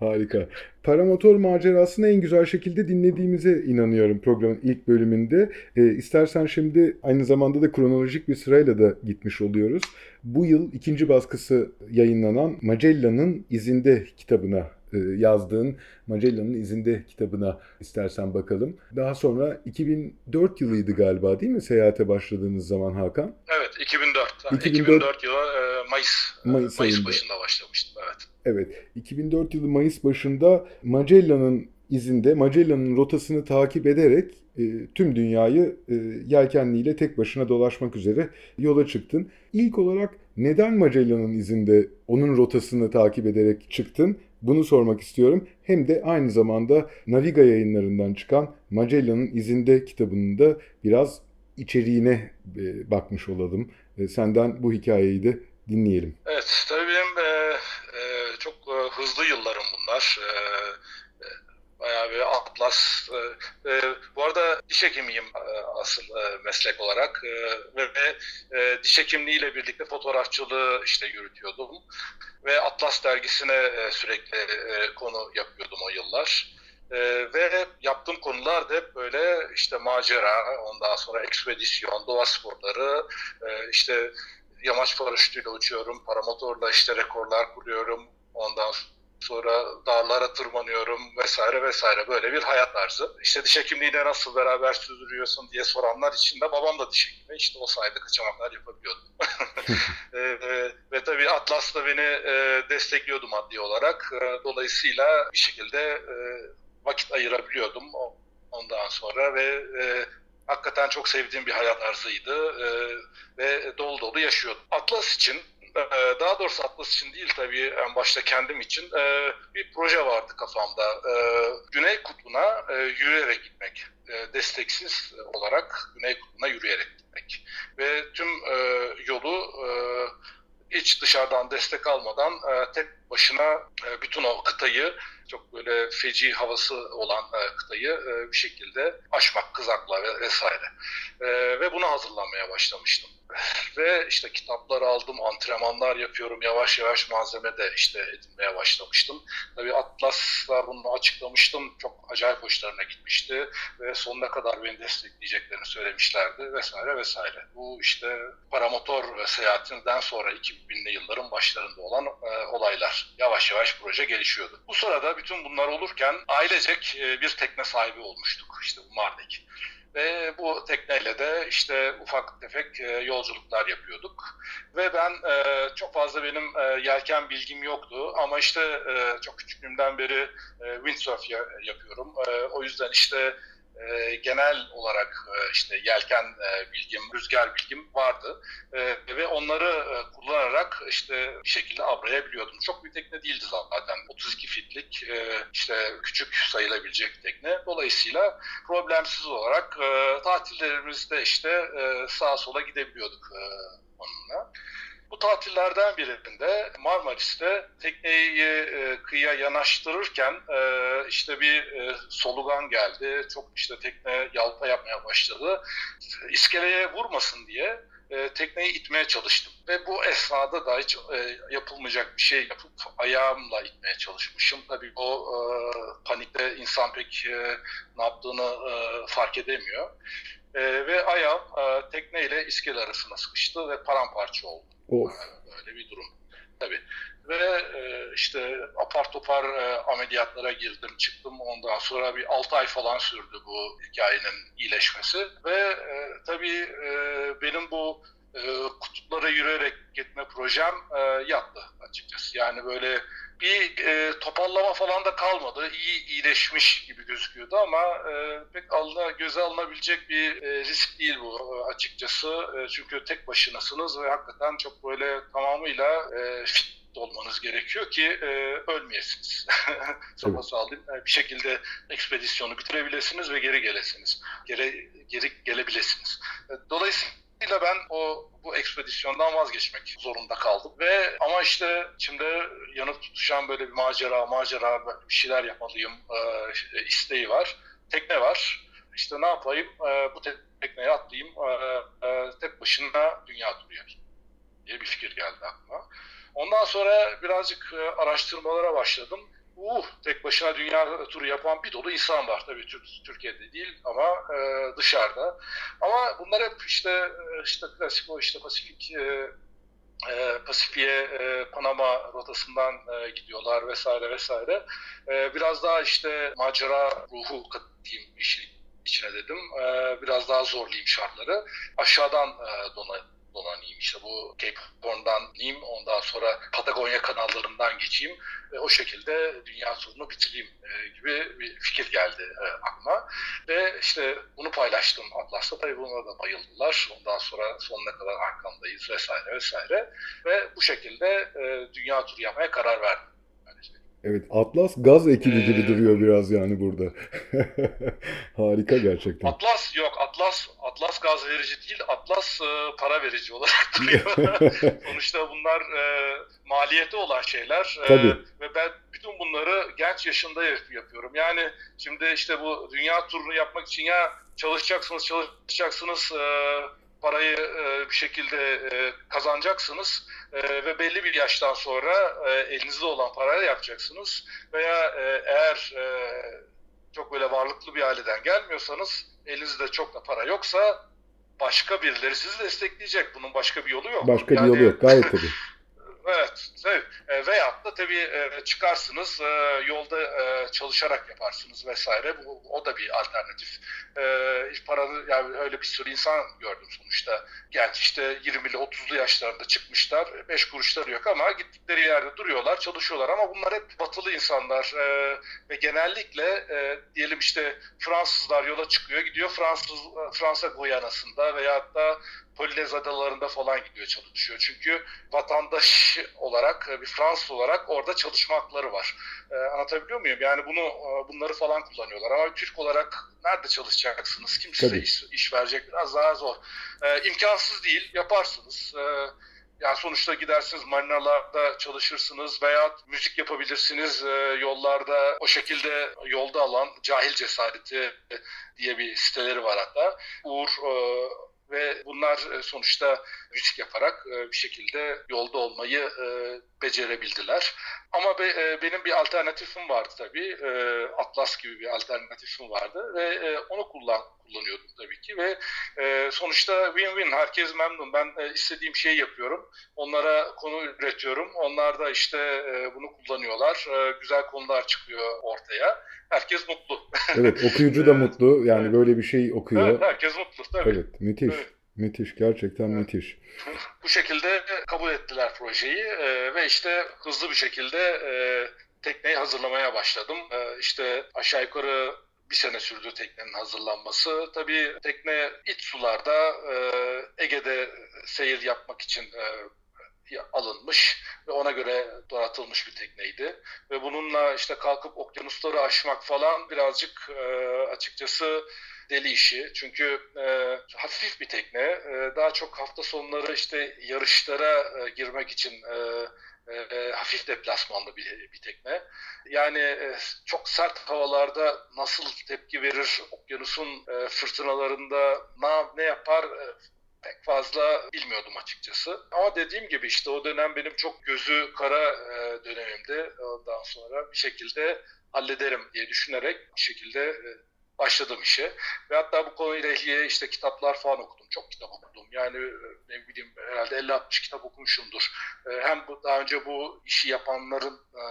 [SPEAKER 6] Harika. Paramotor macerasını en güzel şekilde dinlediğimize inanıyorum programın ilk bölümünde. E, istersen şimdi aynı zamanda da kronolojik bir sırayla da gitmiş oluyoruz. Bu yıl ikinci baskısı yayınlanan Magellan'ın izinde kitabına yazdığın Magellan'ın izinde kitabına istersen bakalım. Daha sonra 2004 yılıydı galiba değil mi seyahate başladığınız zaman Hakan?
[SPEAKER 7] Evet 2004.
[SPEAKER 6] 2004,
[SPEAKER 7] 2004 yılı e, Mayıs,
[SPEAKER 6] Mayıs,
[SPEAKER 7] Mayıs
[SPEAKER 6] ayında.
[SPEAKER 7] başında başlamıştım. Evet.
[SPEAKER 6] Evet, 2004 yılı Mayıs başında Magellan'ın izinde, Magellan'ın rotasını takip ederek e, tüm dünyayı e, yelkenliyle tek başına dolaşmak üzere yola çıktın. İlk olarak neden Magellan'ın izinde onun rotasını takip ederek çıktın? Bunu sormak istiyorum. Hem de aynı zamanda Naviga yayınlarından çıkan Magellan'ın izinde kitabının da biraz içeriğine e, bakmış olalım. E, senden bu hikayeyi de dinleyelim.
[SPEAKER 7] Evet, tabii benim e, e, çok e, hızlı yıllarım bunlar. E, bayağı bir atlas. E, e, bu arada diş hekimiyim e, asıl e, meslek olarak ve e, diş hekimliğiyle birlikte fotoğrafçılığı işte yürütüyordum ve Atlas dergisine sürekli konu yapıyordum o yıllar. E, ve yaptığım konular da hep böyle işte macera, ondan sonra ekspedisyon, doğa sporları, e, işte yamaç paraşütüyle uçuyorum, paramotorla işte rekorlar kuruyorum, ondan sonra dağlara tırmanıyorum vesaire vesaire böyle bir hayat tarzı. İşte diş hekimliğiyle nasıl beraber sürdürüyorsun diye soranlar için de babam da diş hekimi. İşte o sayede kaçamaklar yapabiliyordum. e, e, ve tabii Atlas da beni e, destekliyordu maddi olarak. E, dolayısıyla bir şekilde e, vakit ayırabiliyordum ondan sonra ve e, hakikaten çok sevdiğim bir hayat tarzıydı e, ve dolu dolu yaşıyordum. Atlas için daha doğrusu Atlas için değil tabii en başta kendim için e, bir proje vardı kafamda. E, Güney Kutbu'na e, yürüyerek gitmek. Desteksiz olarak Güney Kutbu'na yürüyerek gitmek. Ve tüm yolu hiç dışarıdan destek almadan tek başına bütün o kıtayı çok böyle feci havası olan e, kıtayı e, bir şekilde aşmak, kızakla ve vesaire. E, ve buna hazırlanmaya başlamıştım. Ve işte kitaplar aldım, antrenmanlar yapıyorum. Yavaş yavaş malzeme de işte edinmeye başlamıştım. Tabii Atlas'la bunu açıklamıştım. Çok acayip hoşlarına gitmişti. Ve sonuna kadar beni destekleyeceklerini söylemişlerdi vesaire vesaire. Bu işte paramotor seyahatinden sonra 2000'li yılların başlarında olan e, olaylar. Yavaş yavaş proje gelişiyordu. Bu sırada bütün bunlar olurken ailecek e, bir tekne sahibi olmuştuk. İşte bu Mardek. Ve bu tekneyle de işte ufak tefek e, yolculuklar yapıyorduk. Ve ben e, çok fazla benim yelken bilgim yoktu ama işte çok küçüklüğümden beri windsurf ya, yapıyorum. O yüzden işte e, genel olarak e, işte yelken e, bilgim, rüzgar bilgim vardı e, ve onları e, kullanarak işte bir şekilde avrayabiliyordum. Çok bir tekne değildi zaten. 32 fitlik e, işte küçük sayılabilecek tekne. Dolayısıyla problemsiz olarak e, tatillerimizde işte e, sağa sola gidebiliyorduk e, onunla. Bu tatillerden birinde Marmaris'te tekneyi e, kıyıya yanaştırırken e, işte bir e, solugan geldi. Çok işte tekne yalpa yapmaya başladı. İskeleye vurmasın diye e, tekneyi itmeye çalıştım. Ve bu esnada da hiç e, yapılmayacak bir şey yapıp ayağımla itmeye çalışmışım. Tabii o e, panikte insan pek e, ne yaptığını e, fark edemiyor. E, ve ayağım e, tekneyle iskele arasına sıkıştı ve paramparça oldu.
[SPEAKER 6] Of.
[SPEAKER 7] Böyle bir durum. Tabii. Ve e, işte apar topar e, ameliyatlara girdim çıktım. Ondan sonra bir 6 ay falan sürdü bu hikayenin iyileşmesi. Ve e, tabii benim bu e, kutuplara yürüyerek gitme projem e, yattı açıkçası. Yani böyle bir e, toparlama falan da kalmadı. İyi iyileşmiş gibi gözüküyordu ama e, pek alına, göze alınabilecek bir e, risk değil bu e, açıkçası. E, çünkü tek başınasınız ve hakikaten çok böyle tamamıyla e, fit olmanız gerekiyor ki e, ölmeyesiniz. Sopa sağlayayım. E, bir şekilde ekspedisyonu bitirebilirsiniz ve geri gelesiniz. Geri, geri gelebilirsiniz. E, dolayısıyla ben o bu ekspedisyondan vazgeçmek zorunda kaldım ve ama işte içimde yanıp tutuşan böyle bir macera, macera bir şeyler yapmalıyım e, isteği var. Tekne var. İşte ne yapayım? E, bu tekneye atlayayım. E, e, tek başına dünya turu yapayım diye bir fikir geldi aklıma. Ondan sonra birazcık e, araştırmalara başladım. Uh, tek başına dünya turu yapan bir dolu insan var tabii Türkiye'de değil ama e, dışarıda. Ama bunlar hep işte e, işte klasik o işte Pasifik e, e, Pasifik'e e, Panama rotasından e, gidiyorlar vesaire vesaire. E, biraz daha işte macera ruhu katayım işin içine dedim. E, biraz daha zorlayayım şartları. Aşağıdan e, donayım dolanayım işte bu Cape Horn'dan ineyim ondan sonra Patagonya kanallarından geçeyim ve o şekilde dünya turunu bitireyim e, gibi bir fikir geldi e, aklıma. Ve işte bunu paylaştım Atlas'ta. Tabii buna da bayıldılar. Ondan sonra sonuna kadar arkamdayız vesaire vesaire. Ve bu şekilde e, dünya turu yapmaya karar verdim.
[SPEAKER 6] Evet Atlas gaz ekibi gibi ee, duruyor biraz yani burada. Harika gerçekten.
[SPEAKER 7] Atlas yok Atlas Atlas gaz verici değil Atlas e, para verici olarak duruyor. Sonuçta bunlar e, maliyeti olan şeyler. E, Tabii. Ve ben bütün bunları genç yaşında yapıyorum. Yani şimdi işte bu dünya turunu yapmak için ya çalışacaksınız çalışacaksınız e, parayı e, bir şekilde e, kazanacaksınız e, ve belli bir yaştan sonra e, elinizde olan parayla yapacaksınız veya e, eğer e, çok böyle varlıklı bir aileden gelmiyorsanız elinizde çok da para yoksa başka birileri sizi destekleyecek. Bunun başka bir yolu yok.
[SPEAKER 6] Başka yani, bir yolu yok gayet tabii.
[SPEAKER 7] Evet, tabii. E, veyahut da tabii e, çıkarsınız, e, yolda e, çalışarak yaparsınız vesaire. Bu, o da bir alternatif. E, paranı, yani öyle bir sürü insan gördüm sonuçta. Genç işte 20'li 30'lu yaşlarında çıkmışlar. 5 kuruşları yok ama gittikleri yerde duruyorlar, çalışıyorlar. Ama bunlar hep batılı insanlar. E, ve genellikle e, diyelim işte Fransızlar yola çıkıyor, gidiyor Fransız Fransa Guyana'sında veyahut da Polynez adalarında falan gidiyor çalışıyor. Çünkü vatandaş olarak, bir Fransız olarak orada çalışma hakları var. Ee, anlatabiliyor muyum? Yani bunu e, bunları falan kullanıyorlar. Ama Türk olarak nerede çalışacaksınız? Kim size iş, iş verecek? Biraz daha zor. Ee, imkansız değil. Yaparsınız. Ee, yani sonuçta gidersiniz marinalarda çalışırsınız veya müzik yapabilirsiniz e, yollarda o şekilde yolda alan cahil cesareti diye bir siteleri var hatta. Uğur e, ve bunlar e, sonuçta müzik yaparak e, bir şekilde yolda olmayı e, becerebildiler. Ama benim bir alternatifim vardı tabii. Atlas gibi bir alternatifim vardı ve onu kullan kullanıyordum tabii ki ve sonuçta win-win herkes memnun. Ben istediğim şeyi yapıyorum. Onlara konu üretiyorum. Onlar da işte bunu kullanıyorlar. Güzel konular çıkıyor ortaya. Herkes mutlu.
[SPEAKER 6] Evet okuyucu da mutlu. Yani evet. böyle bir şey okuyor.
[SPEAKER 7] Evet, herkes mutlu tabii.
[SPEAKER 6] Evet müthiş. Evet. Müthiş, gerçekten evet. müthiş.
[SPEAKER 7] Bu şekilde kabul ettiler projeyi e, ve işte hızlı bir şekilde e, tekneyi hazırlamaya başladım. E, işte aşağı yukarı bir sene sürdü teknenin hazırlanması. Tabii tekne iç sularda e, Ege'de seyir yapmak için e, alınmış ve ona göre donatılmış bir tekneydi. Ve bununla işte kalkıp okyanusları aşmak falan birazcık e, açıkçası deli işi. Çünkü e, hafif bir tekne. E, daha çok hafta sonları işte yarışlara e, girmek için e, e, hafif deplasmanlı bir, bir tekne. Yani e, çok sert havalarda nasıl tepki verir, okyanusun e, fırtınalarında ne, ne yapar e, pek fazla bilmiyordum açıkçası. Ama dediğim gibi işte o dönem benim çok gözü kara e, dönemimdi. Ondan sonra bir şekilde hallederim diye düşünerek bir şekilde e, başladım işe. Ve hatta bu konuyla ilgili işte kitaplar falan okudum. Çok kitap okudum. Yani e, ne bileyim herhalde 50-60 kitap okumuşumdur. E, hem bu, daha önce bu işi yapanların e,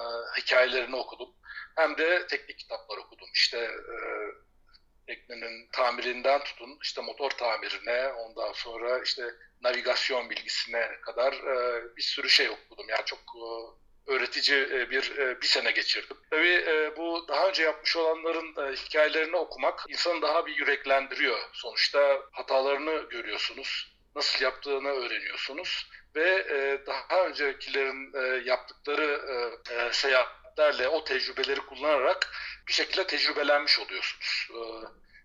[SPEAKER 7] hikayelerini okudum. Hem de teknik kitaplar okudum. İşte e, teknenin tamirinden tutun işte motor tamirine ondan sonra işte navigasyon bilgisine kadar e, bir sürü şey okudum. Yani çok e, öğretici e, bir e, bir sene geçirdim. Tabii e, bu daha önce yapmış olanların hikayelerini okumak insanı daha bir yüreklendiriyor. Sonuçta hatalarını görüyorsunuz, nasıl yaptığını öğreniyorsunuz ve daha öncekilerin yaptıkları seyahatlerle o tecrübeleri kullanarak bir şekilde tecrübelenmiş oluyorsunuz.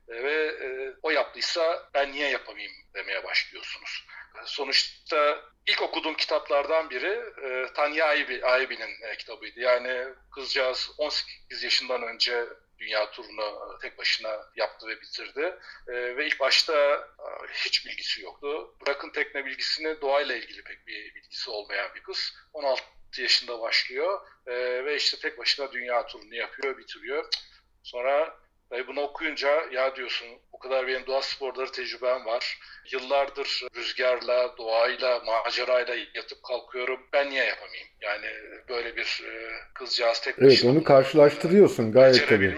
[SPEAKER 7] Ve o yaptıysa ben niye yapamayayım demeye başlıyorsunuz. Sonuçta ilk okuduğum kitaplardan biri e, Tanya Aybi'nin e, kitabıydı. Yani kızcağız 18 yaşından önce dünya turunu tek başına yaptı ve bitirdi. E, ve ilk başta e, hiç bilgisi yoktu. Bırakın tekne bilgisini doğayla ilgili pek bir bilgisi olmayan bir kız. 16 yaşında başlıyor e, ve işte tek başına dünya turunu yapıyor, bitiriyor. Sonra Tabii bunu okuyunca ya diyorsun o kadar benim doğa sporları tecrübem var. Yıllardır rüzgarla, doğayla, macerayla yatıp kalkıyorum. Ben niye yapamayayım? Yani böyle bir e, kızcağız tek
[SPEAKER 6] Evet onu karşılaştırıyorsun gayet tabii.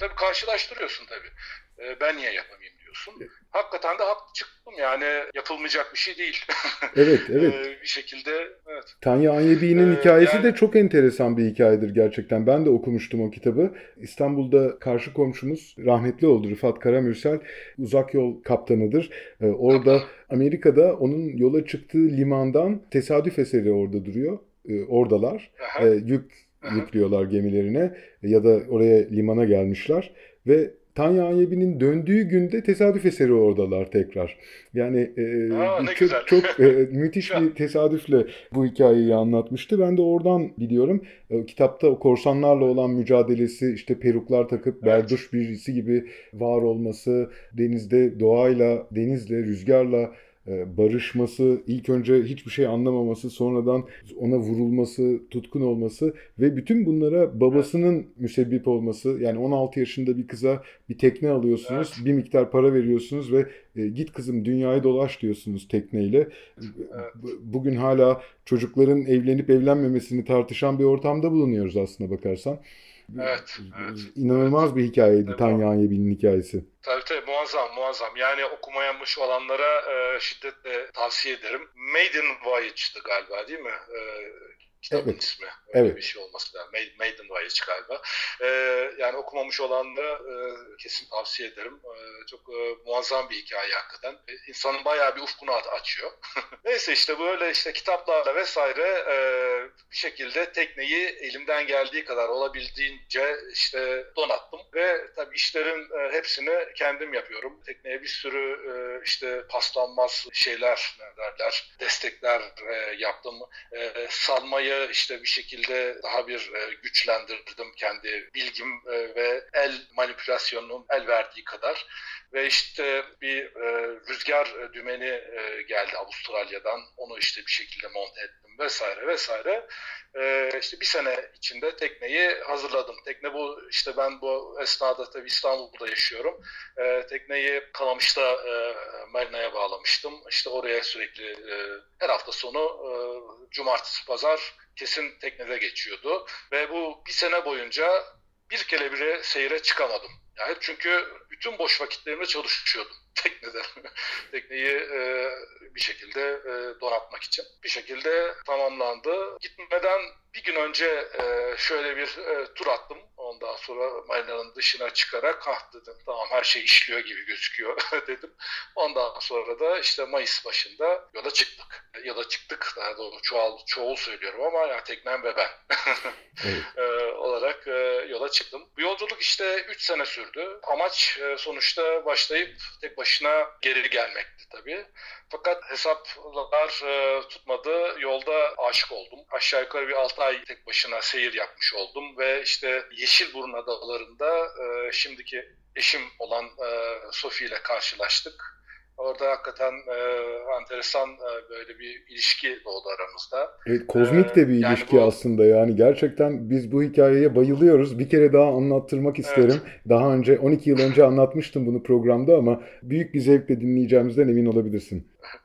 [SPEAKER 7] Tabii karşılaştırıyorsun tabii. E, ben niye yapamayayım diyorsun. Hakikaten de haklı çıktım yani yapılmayacak bir şey değil.
[SPEAKER 6] Evet evet.
[SPEAKER 7] bir şekilde evet.
[SPEAKER 6] Tanya Anyebi'nin ee, hikayesi yani... de çok enteresan bir hikayedir gerçekten. Ben de okumuştum o kitabı. İstanbul'da karşı komşumuz rahmetli oldu Rıfat Karamürsel. Uzak yol kaptanıdır. Ee, orada. Amerika'da onun yola çıktığı limandan tesadüf eseri orada duruyor. Ee, oradalar. Ee, yük Aha. yüklüyorlar gemilerine ya da oraya limana gelmişler ve Tanya Anyebi'nin döndüğü günde tesadüf eseri oradalar tekrar. Yani e, Aa, çok güzel. çok e, müthiş bir tesadüfle bu hikayeyi anlatmıştı. Ben de oradan biliyorum. E, kitapta o korsanlarla olan mücadelesi, işte peruklar takıp evet. berduş birisi gibi var olması, denizde doğayla, denizle, rüzgarla barışması, ilk önce hiçbir şey anlamaması, sonradan ona vurulması, tutkun olması ve bütün bunlara babasının müsebbip olması. Yani 16 yaşında bir kıza bir tekne alıyorsunuz, evet. bir miktar para veriyorsunuz ve e, git kızım dünyayı dolaş diyorsunuz tekneyle. Evet. Bugün hala çocukların evlenip evlenmemesini tartışan bir ortamda bulunuyoruz aslında bakarsan.
[SPEAKER 7] Evet, evet.
[SPEAKER 6] İnanılmaz bir hikayeydi Tanya Anyebil'in hikayesi.
[SPEAKER 7] Tabii tabii muazzam muazzam. Yani okumayanmış olanlara e, şiddetle tavsiye ederim. Maiden Voyage'dı galiba değil mi? E, kitabın evet. ismi. Öyle evet. bir şey olması lazım. Maiden Voyage galiba. Ee, yani okumamış olanlara e, kesin tavsiye ederim. E, çok e, muazzam bir hikaye hakikaten. E, insanın bayağı bir ufkunu açıyor. Neyse işte böyle işte kitaplarla vesaire e, bir şekilde tekneyi elimden geldiği kadar olabildiğince işte donattım ve tabii işlerin e, hepsini kendim yapıyorum. Tekneye bir sürü e, işte paslanmaz şeyler derler destekler e, yaptım. Salmayı işte bir şekilde daha bir güçlendirdim kendi bilgim ve el manipülasyonunun el verdiği kadar. Ve işte bir rüzgar dümeni e, geldi Avustralya'dan. Onu işte bir şekilde monte ettim vesaire vesaire. E, işte bir sene içinde tekneyi hazırladım. Tekne bu işte ben bu esnada tabii İstanbul'da yaşıyorum. E, tekneyi Kalamış'ta e, marinaya bağlamıştım. İşte oraya sürekli e, her hafta sonu e, cumartesi pazar kesin teknede geçiyordu. Ve bu bir sene boyunca bir kere bile seyre çıkamadım. Yani çünkü bütün boş vakitlerimde çalışıyordum teknede. Tekneyi e, bir şekilde e, donatmak için. Bir şekilde tamamlandı. Gitmeden bir gün önce e, şöyle bir e, tur attım. Ondan sonra marinanın dışına çıkarak ha dedim tamam her şey işliyor gibi gözüküyor dedim. Ondan sonra da işte Mayıs başında yola çıktık. Yola çıktık daha doğru çoğul, çoğul söylüyorum ama ya teknem ve ben evet. e, olarak e, yola çıktım. Bu yolculuk işte 3 sene sürdü. Amaç e, sonuçta başlayıp tek başına geri gelmekti tabii. Fakat hesaplar e, tutmadı. Yolda aşık oldum. Aşağı yukarı bir 6 ay tek başına seyir yapmış oldum ve işte Yeşilburun adalarında e, şimdiki eşim olan e, Sophie ile karşılaştık. Orada hakikaten e, enteresan e, böyle bir ilişki doğdu aramızda.
[SPEAKER 6] Evet, kozmik de bir ee, ilişki yani bu... aslında yani gerçekten biz bu hikayeye bayılıyoruz. Bir kere daha anlattırmak isterim. Evet. Daha önce 12 yıl önce anlatmıştım bunu programda ama büyük bir zevkle dinleyeceğimizden emin olabilirsin.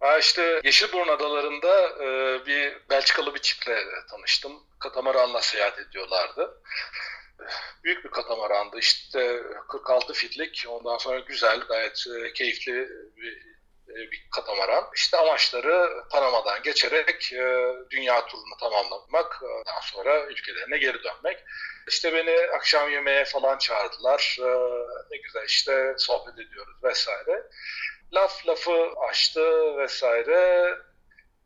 [SPEAKER 7] Ha işte Yeşilburun Adaları'nda e, bir Belçikalı bir çiftle tanıştım. Katamaranla seyahat ediyorlardı büyük bir katamarandı. İşte 46 fitlik, ondan sonra güzel, gayet e, keyifli bir, e, bir katamaran. İşte amaçları Panama'dan geçerek e, dünya turunu tamamlamak, daha sonra ülkelerine geri dönmek. İşte beni akşam yemeğe falan çağırdılar. Ne güzel işte sohbet ediyoruz vesaire. Laf lafı açtı vesaire.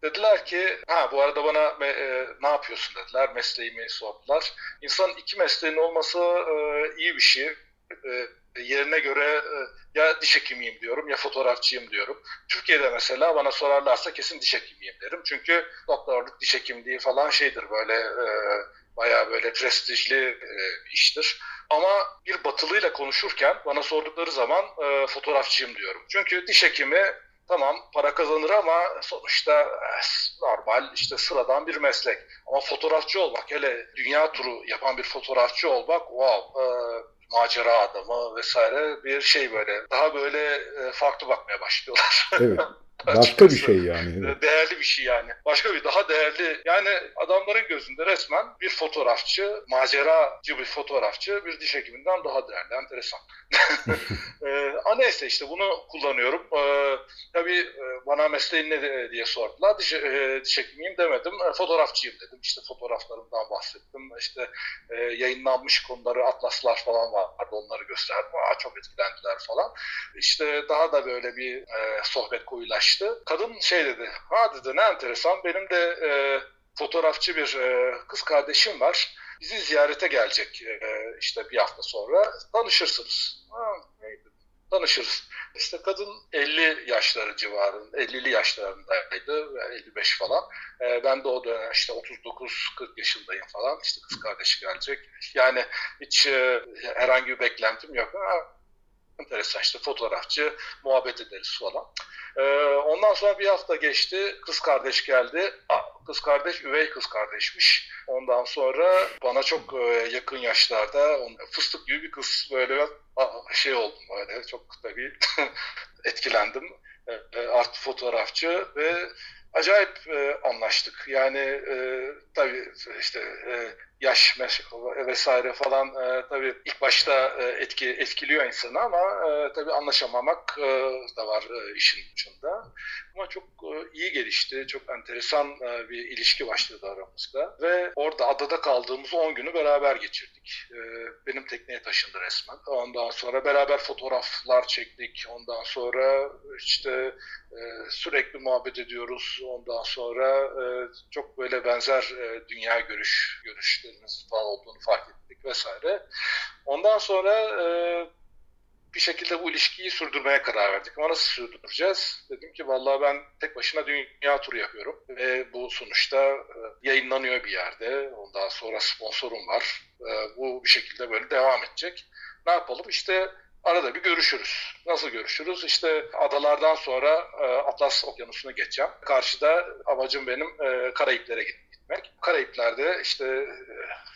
[SPEAKER 7] Dediler ki ha bu arada bana e, ne yapıyorsun dediler. Mesleğimi sordular. İnsanın iki mesleğin olması e, iyi bir şey. E, yerine göre e, ya diş hekimiyim diyorum ya fotoğrafçıyım diyorum. Türkiye'de mesela bana sorarlarsa kesin diş hekimiyim derim. Çünkü doktorluk, diş hekimliği falan şeydir böyle e, bayağı böyle prestijli e, iştir. Ama bir batılıyla konuşurken bana sordukları zaman e, fotoğrafçıyım diyorum. Çünkü diş hekimi tamam para kazanır ama sonuçta eh, normal işte sıradan bir meslek. Ama fotoğrafçı olmak hele dünya turu yapan bir fotoğrafçı olmak wow e, macera adamı vesaire bir şey böyle. Daha böyle e, farklı bakmaya başlıyorlar.
[SPEAKER 6] Evet. Başka bir şey yani.
[SPEAKER 7] Evet. Değerli bir şey yani. Başka bir daha değerli. Yani adamların gözünde resmen bir fotoğrafçı, maceracı bir fotoğrafçı bir diş hekiminden daha değerli. Enteresan. ee, neyse işte bunu kullanıyorum. Ee, tabii e, bana mesleğin ne diye sordular. Diş, e, diş hekimiyim demedim. E, fotoğrafçıyım dedim. İşte fotoğraflarımdan bahsettim. İşte e, yayınlanmış konuları, atlaslar falan vardı. Onları gösterdim. Aa, çok etkilendiler falan. İşte daha da böyle bir e, sohbet koyulaştı. Kadın şey dedi. Ha dedi ne enteresan. Benim de e, fotoğrafçı bir e, kız kardeşim var bizi ziyarete gelecek e, işte bir hafta sonra. Tanışırsınız. Ha, tanışırız. İşte kadın 50 yaşları civarında, 50'li yaşlarındaydı, 55 falan. E, ben de o dönem işte 39-40 yaşındayım falan. İşte kız kardeşi gelecek. Yani hiç e, herhangi bir beklentim yok. Enteresan işte fotoğrafçı, muhabbet ederiz falan. Ee, ondan sonra bir hafta geçti, kız kardeş geldi. Kız kardeş üvey kız kardeşmiş. Ondan sonra bana çok e, yakın yaşlarda fıstık gibi bir kız böyle şey oldum böyle çok tabii etkilendim. E, art fotoğrafçı ve acayip e, anlaştık. Yani e, tabii işte e, yaş vesaire falan e, tabii ilk başta e, etki etkiliyor insanı ama e, tabii anlaşamamak e, da var e, işin ucunda. Ama çok e, iyi gelişti. Çok enteresan e, bir ilişki başladı aramızda. Ve orada adada kaldığımız 10 günü beraber geçirdik. E, benim tekneye taşındı resmen. Ondan sonra beraber fotoğraflar çektik. Ondan sonra işte e, sürekli muhabbet ediyoruz. Ondan sonra e, çok böyle benzer e, dünya görüş görüşlerimiz falan olduğunu fark ettik vesaire. Ondan sonra e, bir şekilde bu ilişkiyi sürdürmeye karar verdik. Ama nasıl sürdüreceğiz? Dedim ki vallahi ben tek başına dünya turu yapıyorum. Ve bu sonuçta e, yayınlanıyor bir yerde. Ondan sonra sponsorum var. E, bu bir şekilde böyle devam edecek. Ne yapalım? İşte arada bir görüşürüz. Nasıl görüşürüz? İşte adalardan sonra e, Atlas Okyanusu'na geçeceğim. Karşıda amacım benim Karayiplere gitmek. Karayipler'de işte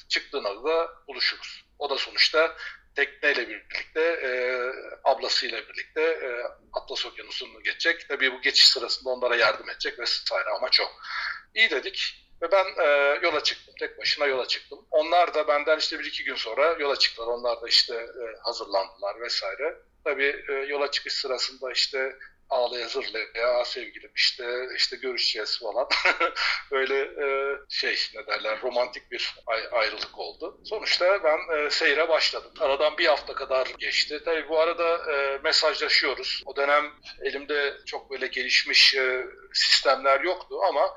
[SPEAKER 7] çıktığında da buluşuruz. O da sonuçta tekneyle birlikte, e, ablasıyla birlikte e, Atlas Okyanusu'nu geçecek. Tabii bu geçiş sırasında onlara yardım edecek vesaire ama çok. İyi dedik ve ben e, yola çıktım. Tek başına yola çıktım. Onlar da benden işte bir iki gün sonra yola çıktılar. Onlar da işte e, hazırlandılar vesaire. Tabii e, yola çıkış sırasında işte ağlaya zırlaya sevgilim işte işte görüşeceğiz falan. Böyle e, şey ne derler romantik bir ay- ayrılık oldu. Sonuçta ben e, seyre başladım. Aradan bir hafta kadar geçti. Tabii bu arada e, mesajlaşıyoruz. O dönem elimde çok böyle gelişmiş e, sistemler yoktu ama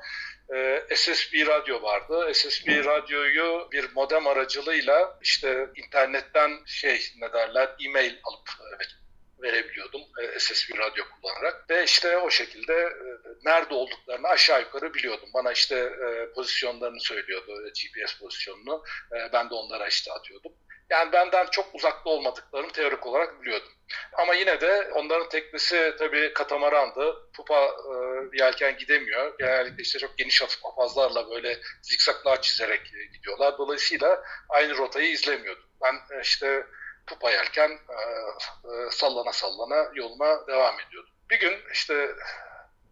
[SPEAKER 7] e, SSB radyo vardı. SSB radyoyu bir modem aracılığıyla işte internetten şey ne derler e-mail alıp evet, verebiliyordum e, SSB radyo kullanarak ve işte o şekilde e, nerede olduklarını aşağı yukarı biliyordum. Bana işte e, pozisyonlarını söylüyordu, GPS pozisyonunu. Ben de onlara işte atıyordum. Yani benden çok uzakta olmadıklarını teorik olarak biliyordum. Ama yine de onların teknesi tabii katamarandı. Pupa e, yelken gidemiyor. Genellikle işte çok geniş apazlarla böyle zikzaklar çizerek gidiyorlar. Dolayısıyla aynı rotayı izlemiyordum. Ben işte pupa yerken e, e, sallana sallana yoluma devam ediyordum. Bir gün işte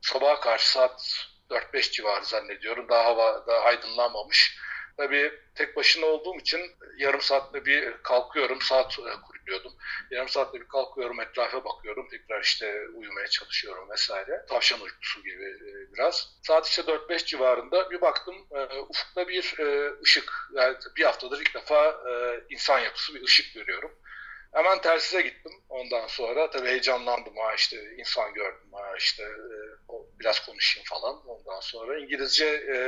[SPEAKER 7] sabaha karşı saat 4-5 civarı zannediyorum. Daha hava daha aydınlanmamış. Tabii tek başına olduğum için yarım saatte bir kalkıyorum, saat e, kuruyordum. Yarım saatte bir kalkıyorum, etrafa bakıyorum, tekrar işte uyumaya çalışıyorum vesaire. Tavşan uykusu gibi e, biraz. Saat işte 4-5 civarında bir baktım e, ufukta bir ışık. Yani bir haftadır ilk defa insan yapısı bir ışık görüyorum. Hemen tersize gittim. Ondan sonra tabii heyecanlandım. Ha işte insan gördüm. Ha işte e, biraz konuşayım falan. Ondan sonra İngilizce e,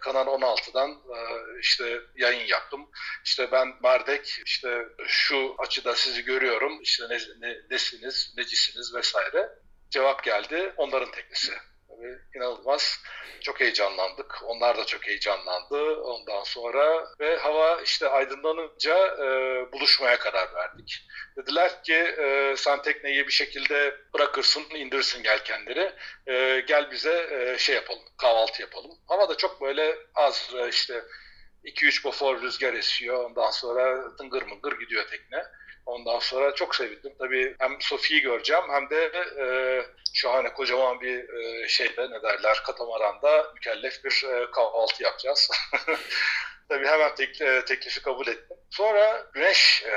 [SPEAKER 7] Kanal 16'dan e, işte yayın yaptım. İşte ben Mardek, işte şu açıda sizi görüyorum. İşte ne, ne, nesiniz, necisiniz vesaire. Cevap geldi. Onların teknisi. İnanılmaz. Çok heyecanlandık. Onlar da çok heyecanlandı ondan sonra ve hava işte aydınlanınca e, buluşmaya karar verdik. Dediler ki e, sen tekneyi bir şekilde bırakırsın, indirsin gelkenleri. E, gel bize e, şey yapalım, kahvaltı yapalım. Hava da çok böyle az e, işte 2-3 bofor rüzgar esiyor. Ondan sonra tıngır mıngır gidiyor tekne. Ondan sonra çok sevindim. Tabii hem Sofi'yi göreceğim hem de e, şahane kocaman bir e, şeyde ne derler katamaranda mükellef bir e, kahvaltı yapacağız. Tabii hemen tek, e, teklifi kabul ettim. Sonra güneş e,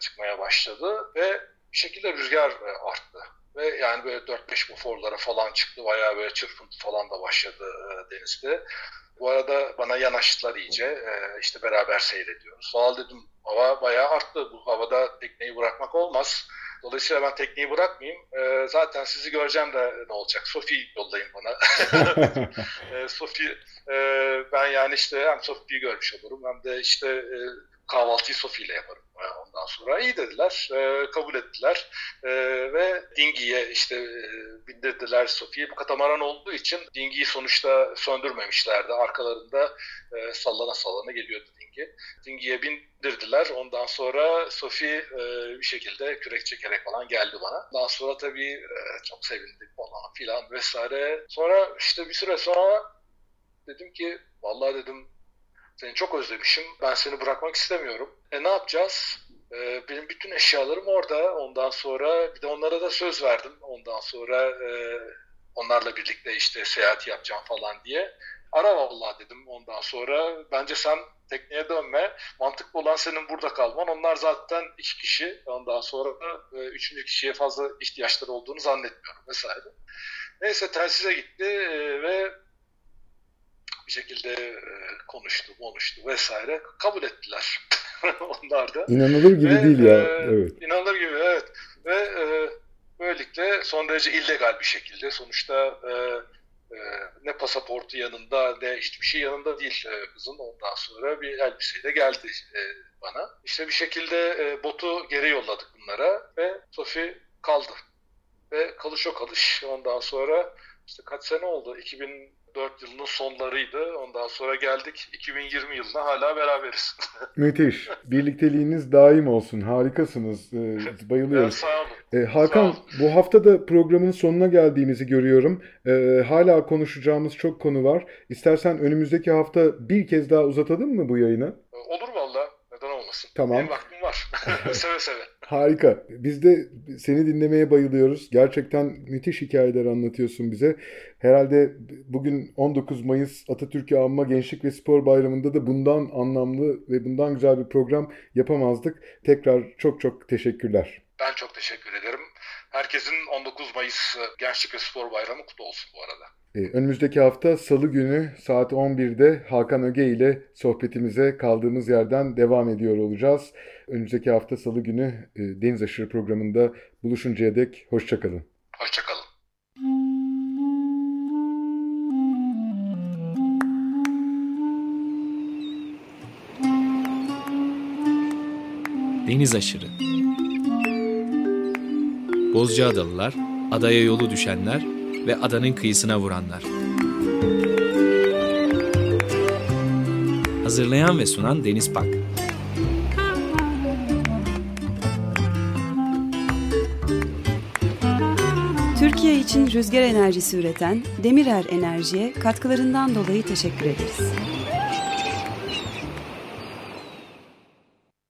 [SPEAKER 7] çıkmaya başladı ve bir şekilde rüzgar e, arttı. Ve yani böyle 4-5 buforlara falan çıktı. Bayağı böyle çırpıntı falan da başladı e, denizde. Bu arada bana yanaştılar iyice. E, işte beraber seyrediyoruz. Valla dedim hava bayağı arttı. Bu havada tekneyi bırakmak olmaz. Dolayısıyla ben tekneyi bırakmayayım. E, zaten sizi göreceğim de ne olacak? Sofi yollayın bana. e, Sofi e, ben yani işte hem Sofi'yi görmüş olurum hem de işte e, kahvaltıyı Sofi ile yaparım. Ondan sonra iyi dediler, e, kabul ettiler e, ve dingiye işte e, bindirdiler Sofi'yi. Bu katamaran olduğu için dingiyi sonuçta söndürmemişlerdi. Arkalarında sallana sallana geliyordu dingi. Dingiye bindirdiler. Ondan sonra Sofi bir şekilde kürek çekerek falan geldi bana. Ondan sonra tabii çok sevindik falan filan vesaire. Sonra işte bir süre sonra dedim ki vallahi dedim seni çok özlemişim. Ben seni bırakmak istemiyorum. E ne yapacağız? E, benim bütün eşyalarım orada. Ondan sonra bir de onlara da söz verdim. Ondan sonra e, onlarla birlikte işte seyahat yapacağım falan diye. Ara vallahi dedim ondan sonra. Bence sen tekneye dönme. Mantıklı olan senin burada kalman. Onlar zaten iki kişi. Ondan sonra e, üçüncü kişiye fazla ihtiyaçları olduğunu zannetmiyorum vesaire. Neyse telsize gitti e, ve bir şekilde e, konuştu, konuştu vesaire. Kabul ettiler. Onlar da.
[SPEAKER 6] İnanılır gibi
[SPEAKER 7] Ve,
[SPEAKER 6] değil ya.
[SPEAKER 7] e,
[SPEAKER 6] Evet.
[SPEAKER 7] İnanılır gibi evet. Ve e, böylelikle son derece illegal bir şekilde sonuçta e, e, ne pasaportu yanında ne hiçbir şey yanında değil e, kızın. Ondan sonra bir elbiseyle geldi e, bana. İşte bir şekilde e, botu geri yolladık bunlara ve Sofi kaldı. Ve kalış o kalış. Ondan sonra işte kaç sene oldu? 2004 yılının sonlarıydı. Ondan sonra geldik 2020 yılına hala beraberiz.
[SPEAKER 6] Müthiş. Birlikteliğiniz daim olsun. Harikasınız. Ee,
[SPEAKER 7] Evet,
[SPEAKER 6] bayılıyoruz.
[SPEAKER 7] sağ olun.
[SPEAKER 6] Ee, Hakan,
[SPEAKER 7] Sağ ol.
[SPEAKER 6] bu hafta da programın sonuna geldiğimizi görüyorum. Ee, hala konuşacağımız çok konu var. İstersen önümüzdeki hafta bir kez daha uzatalım mı bu yayını?
[SPEAKER 7] Olur valla. Neden olmasın?
[SPEAKER 6] Tamam.
[SPEAKER 7] Benim vaktim var. seve seve.
[SPEAKER 6] Harika. Biz de seni dinlemeye bayılıyoruz. Gerçekten müthiş hikayeler anlatıyorsun bize. Herhalde bugün 19 Mayıs Atatürk'ü Anma Gençlik ve Spor Bayramı'nda da bundan anlamlı ve bundan güzel bir program yapamazdık. Tekrar çok çok teşekkürler.
[SPEAKER 7] Ben çok teşekkür ederim. Herkesin 19 Mayıs Gençlik ve Spor Bayramı kutlu olsun bu arada.
[SPEAKER 6] Ee, önümüzdeki hafta Salı günü saat 11'de Hakan Öge ile sohbetimize kaldığımız yerden devam ediyor olacağız. Önümüzdeki hafta Salı günü e, Deniz Aşırı programında buluşuncaya dek hoşçakalın.
[SPEAKER 7] Hoşçakalın.
[SPEAKER 1] Deniz aşırı. Bozcaadalılar, adaya yolu düşenler ve adanın kıyısına vuranlar. Hazırlayan ve sunan Deniz Pak.
[SPEAKER 2] Türkiye için rüzgar enerjisi üreten Demirer Enerji'ye katkılarından dolayı teşekkür ederiz.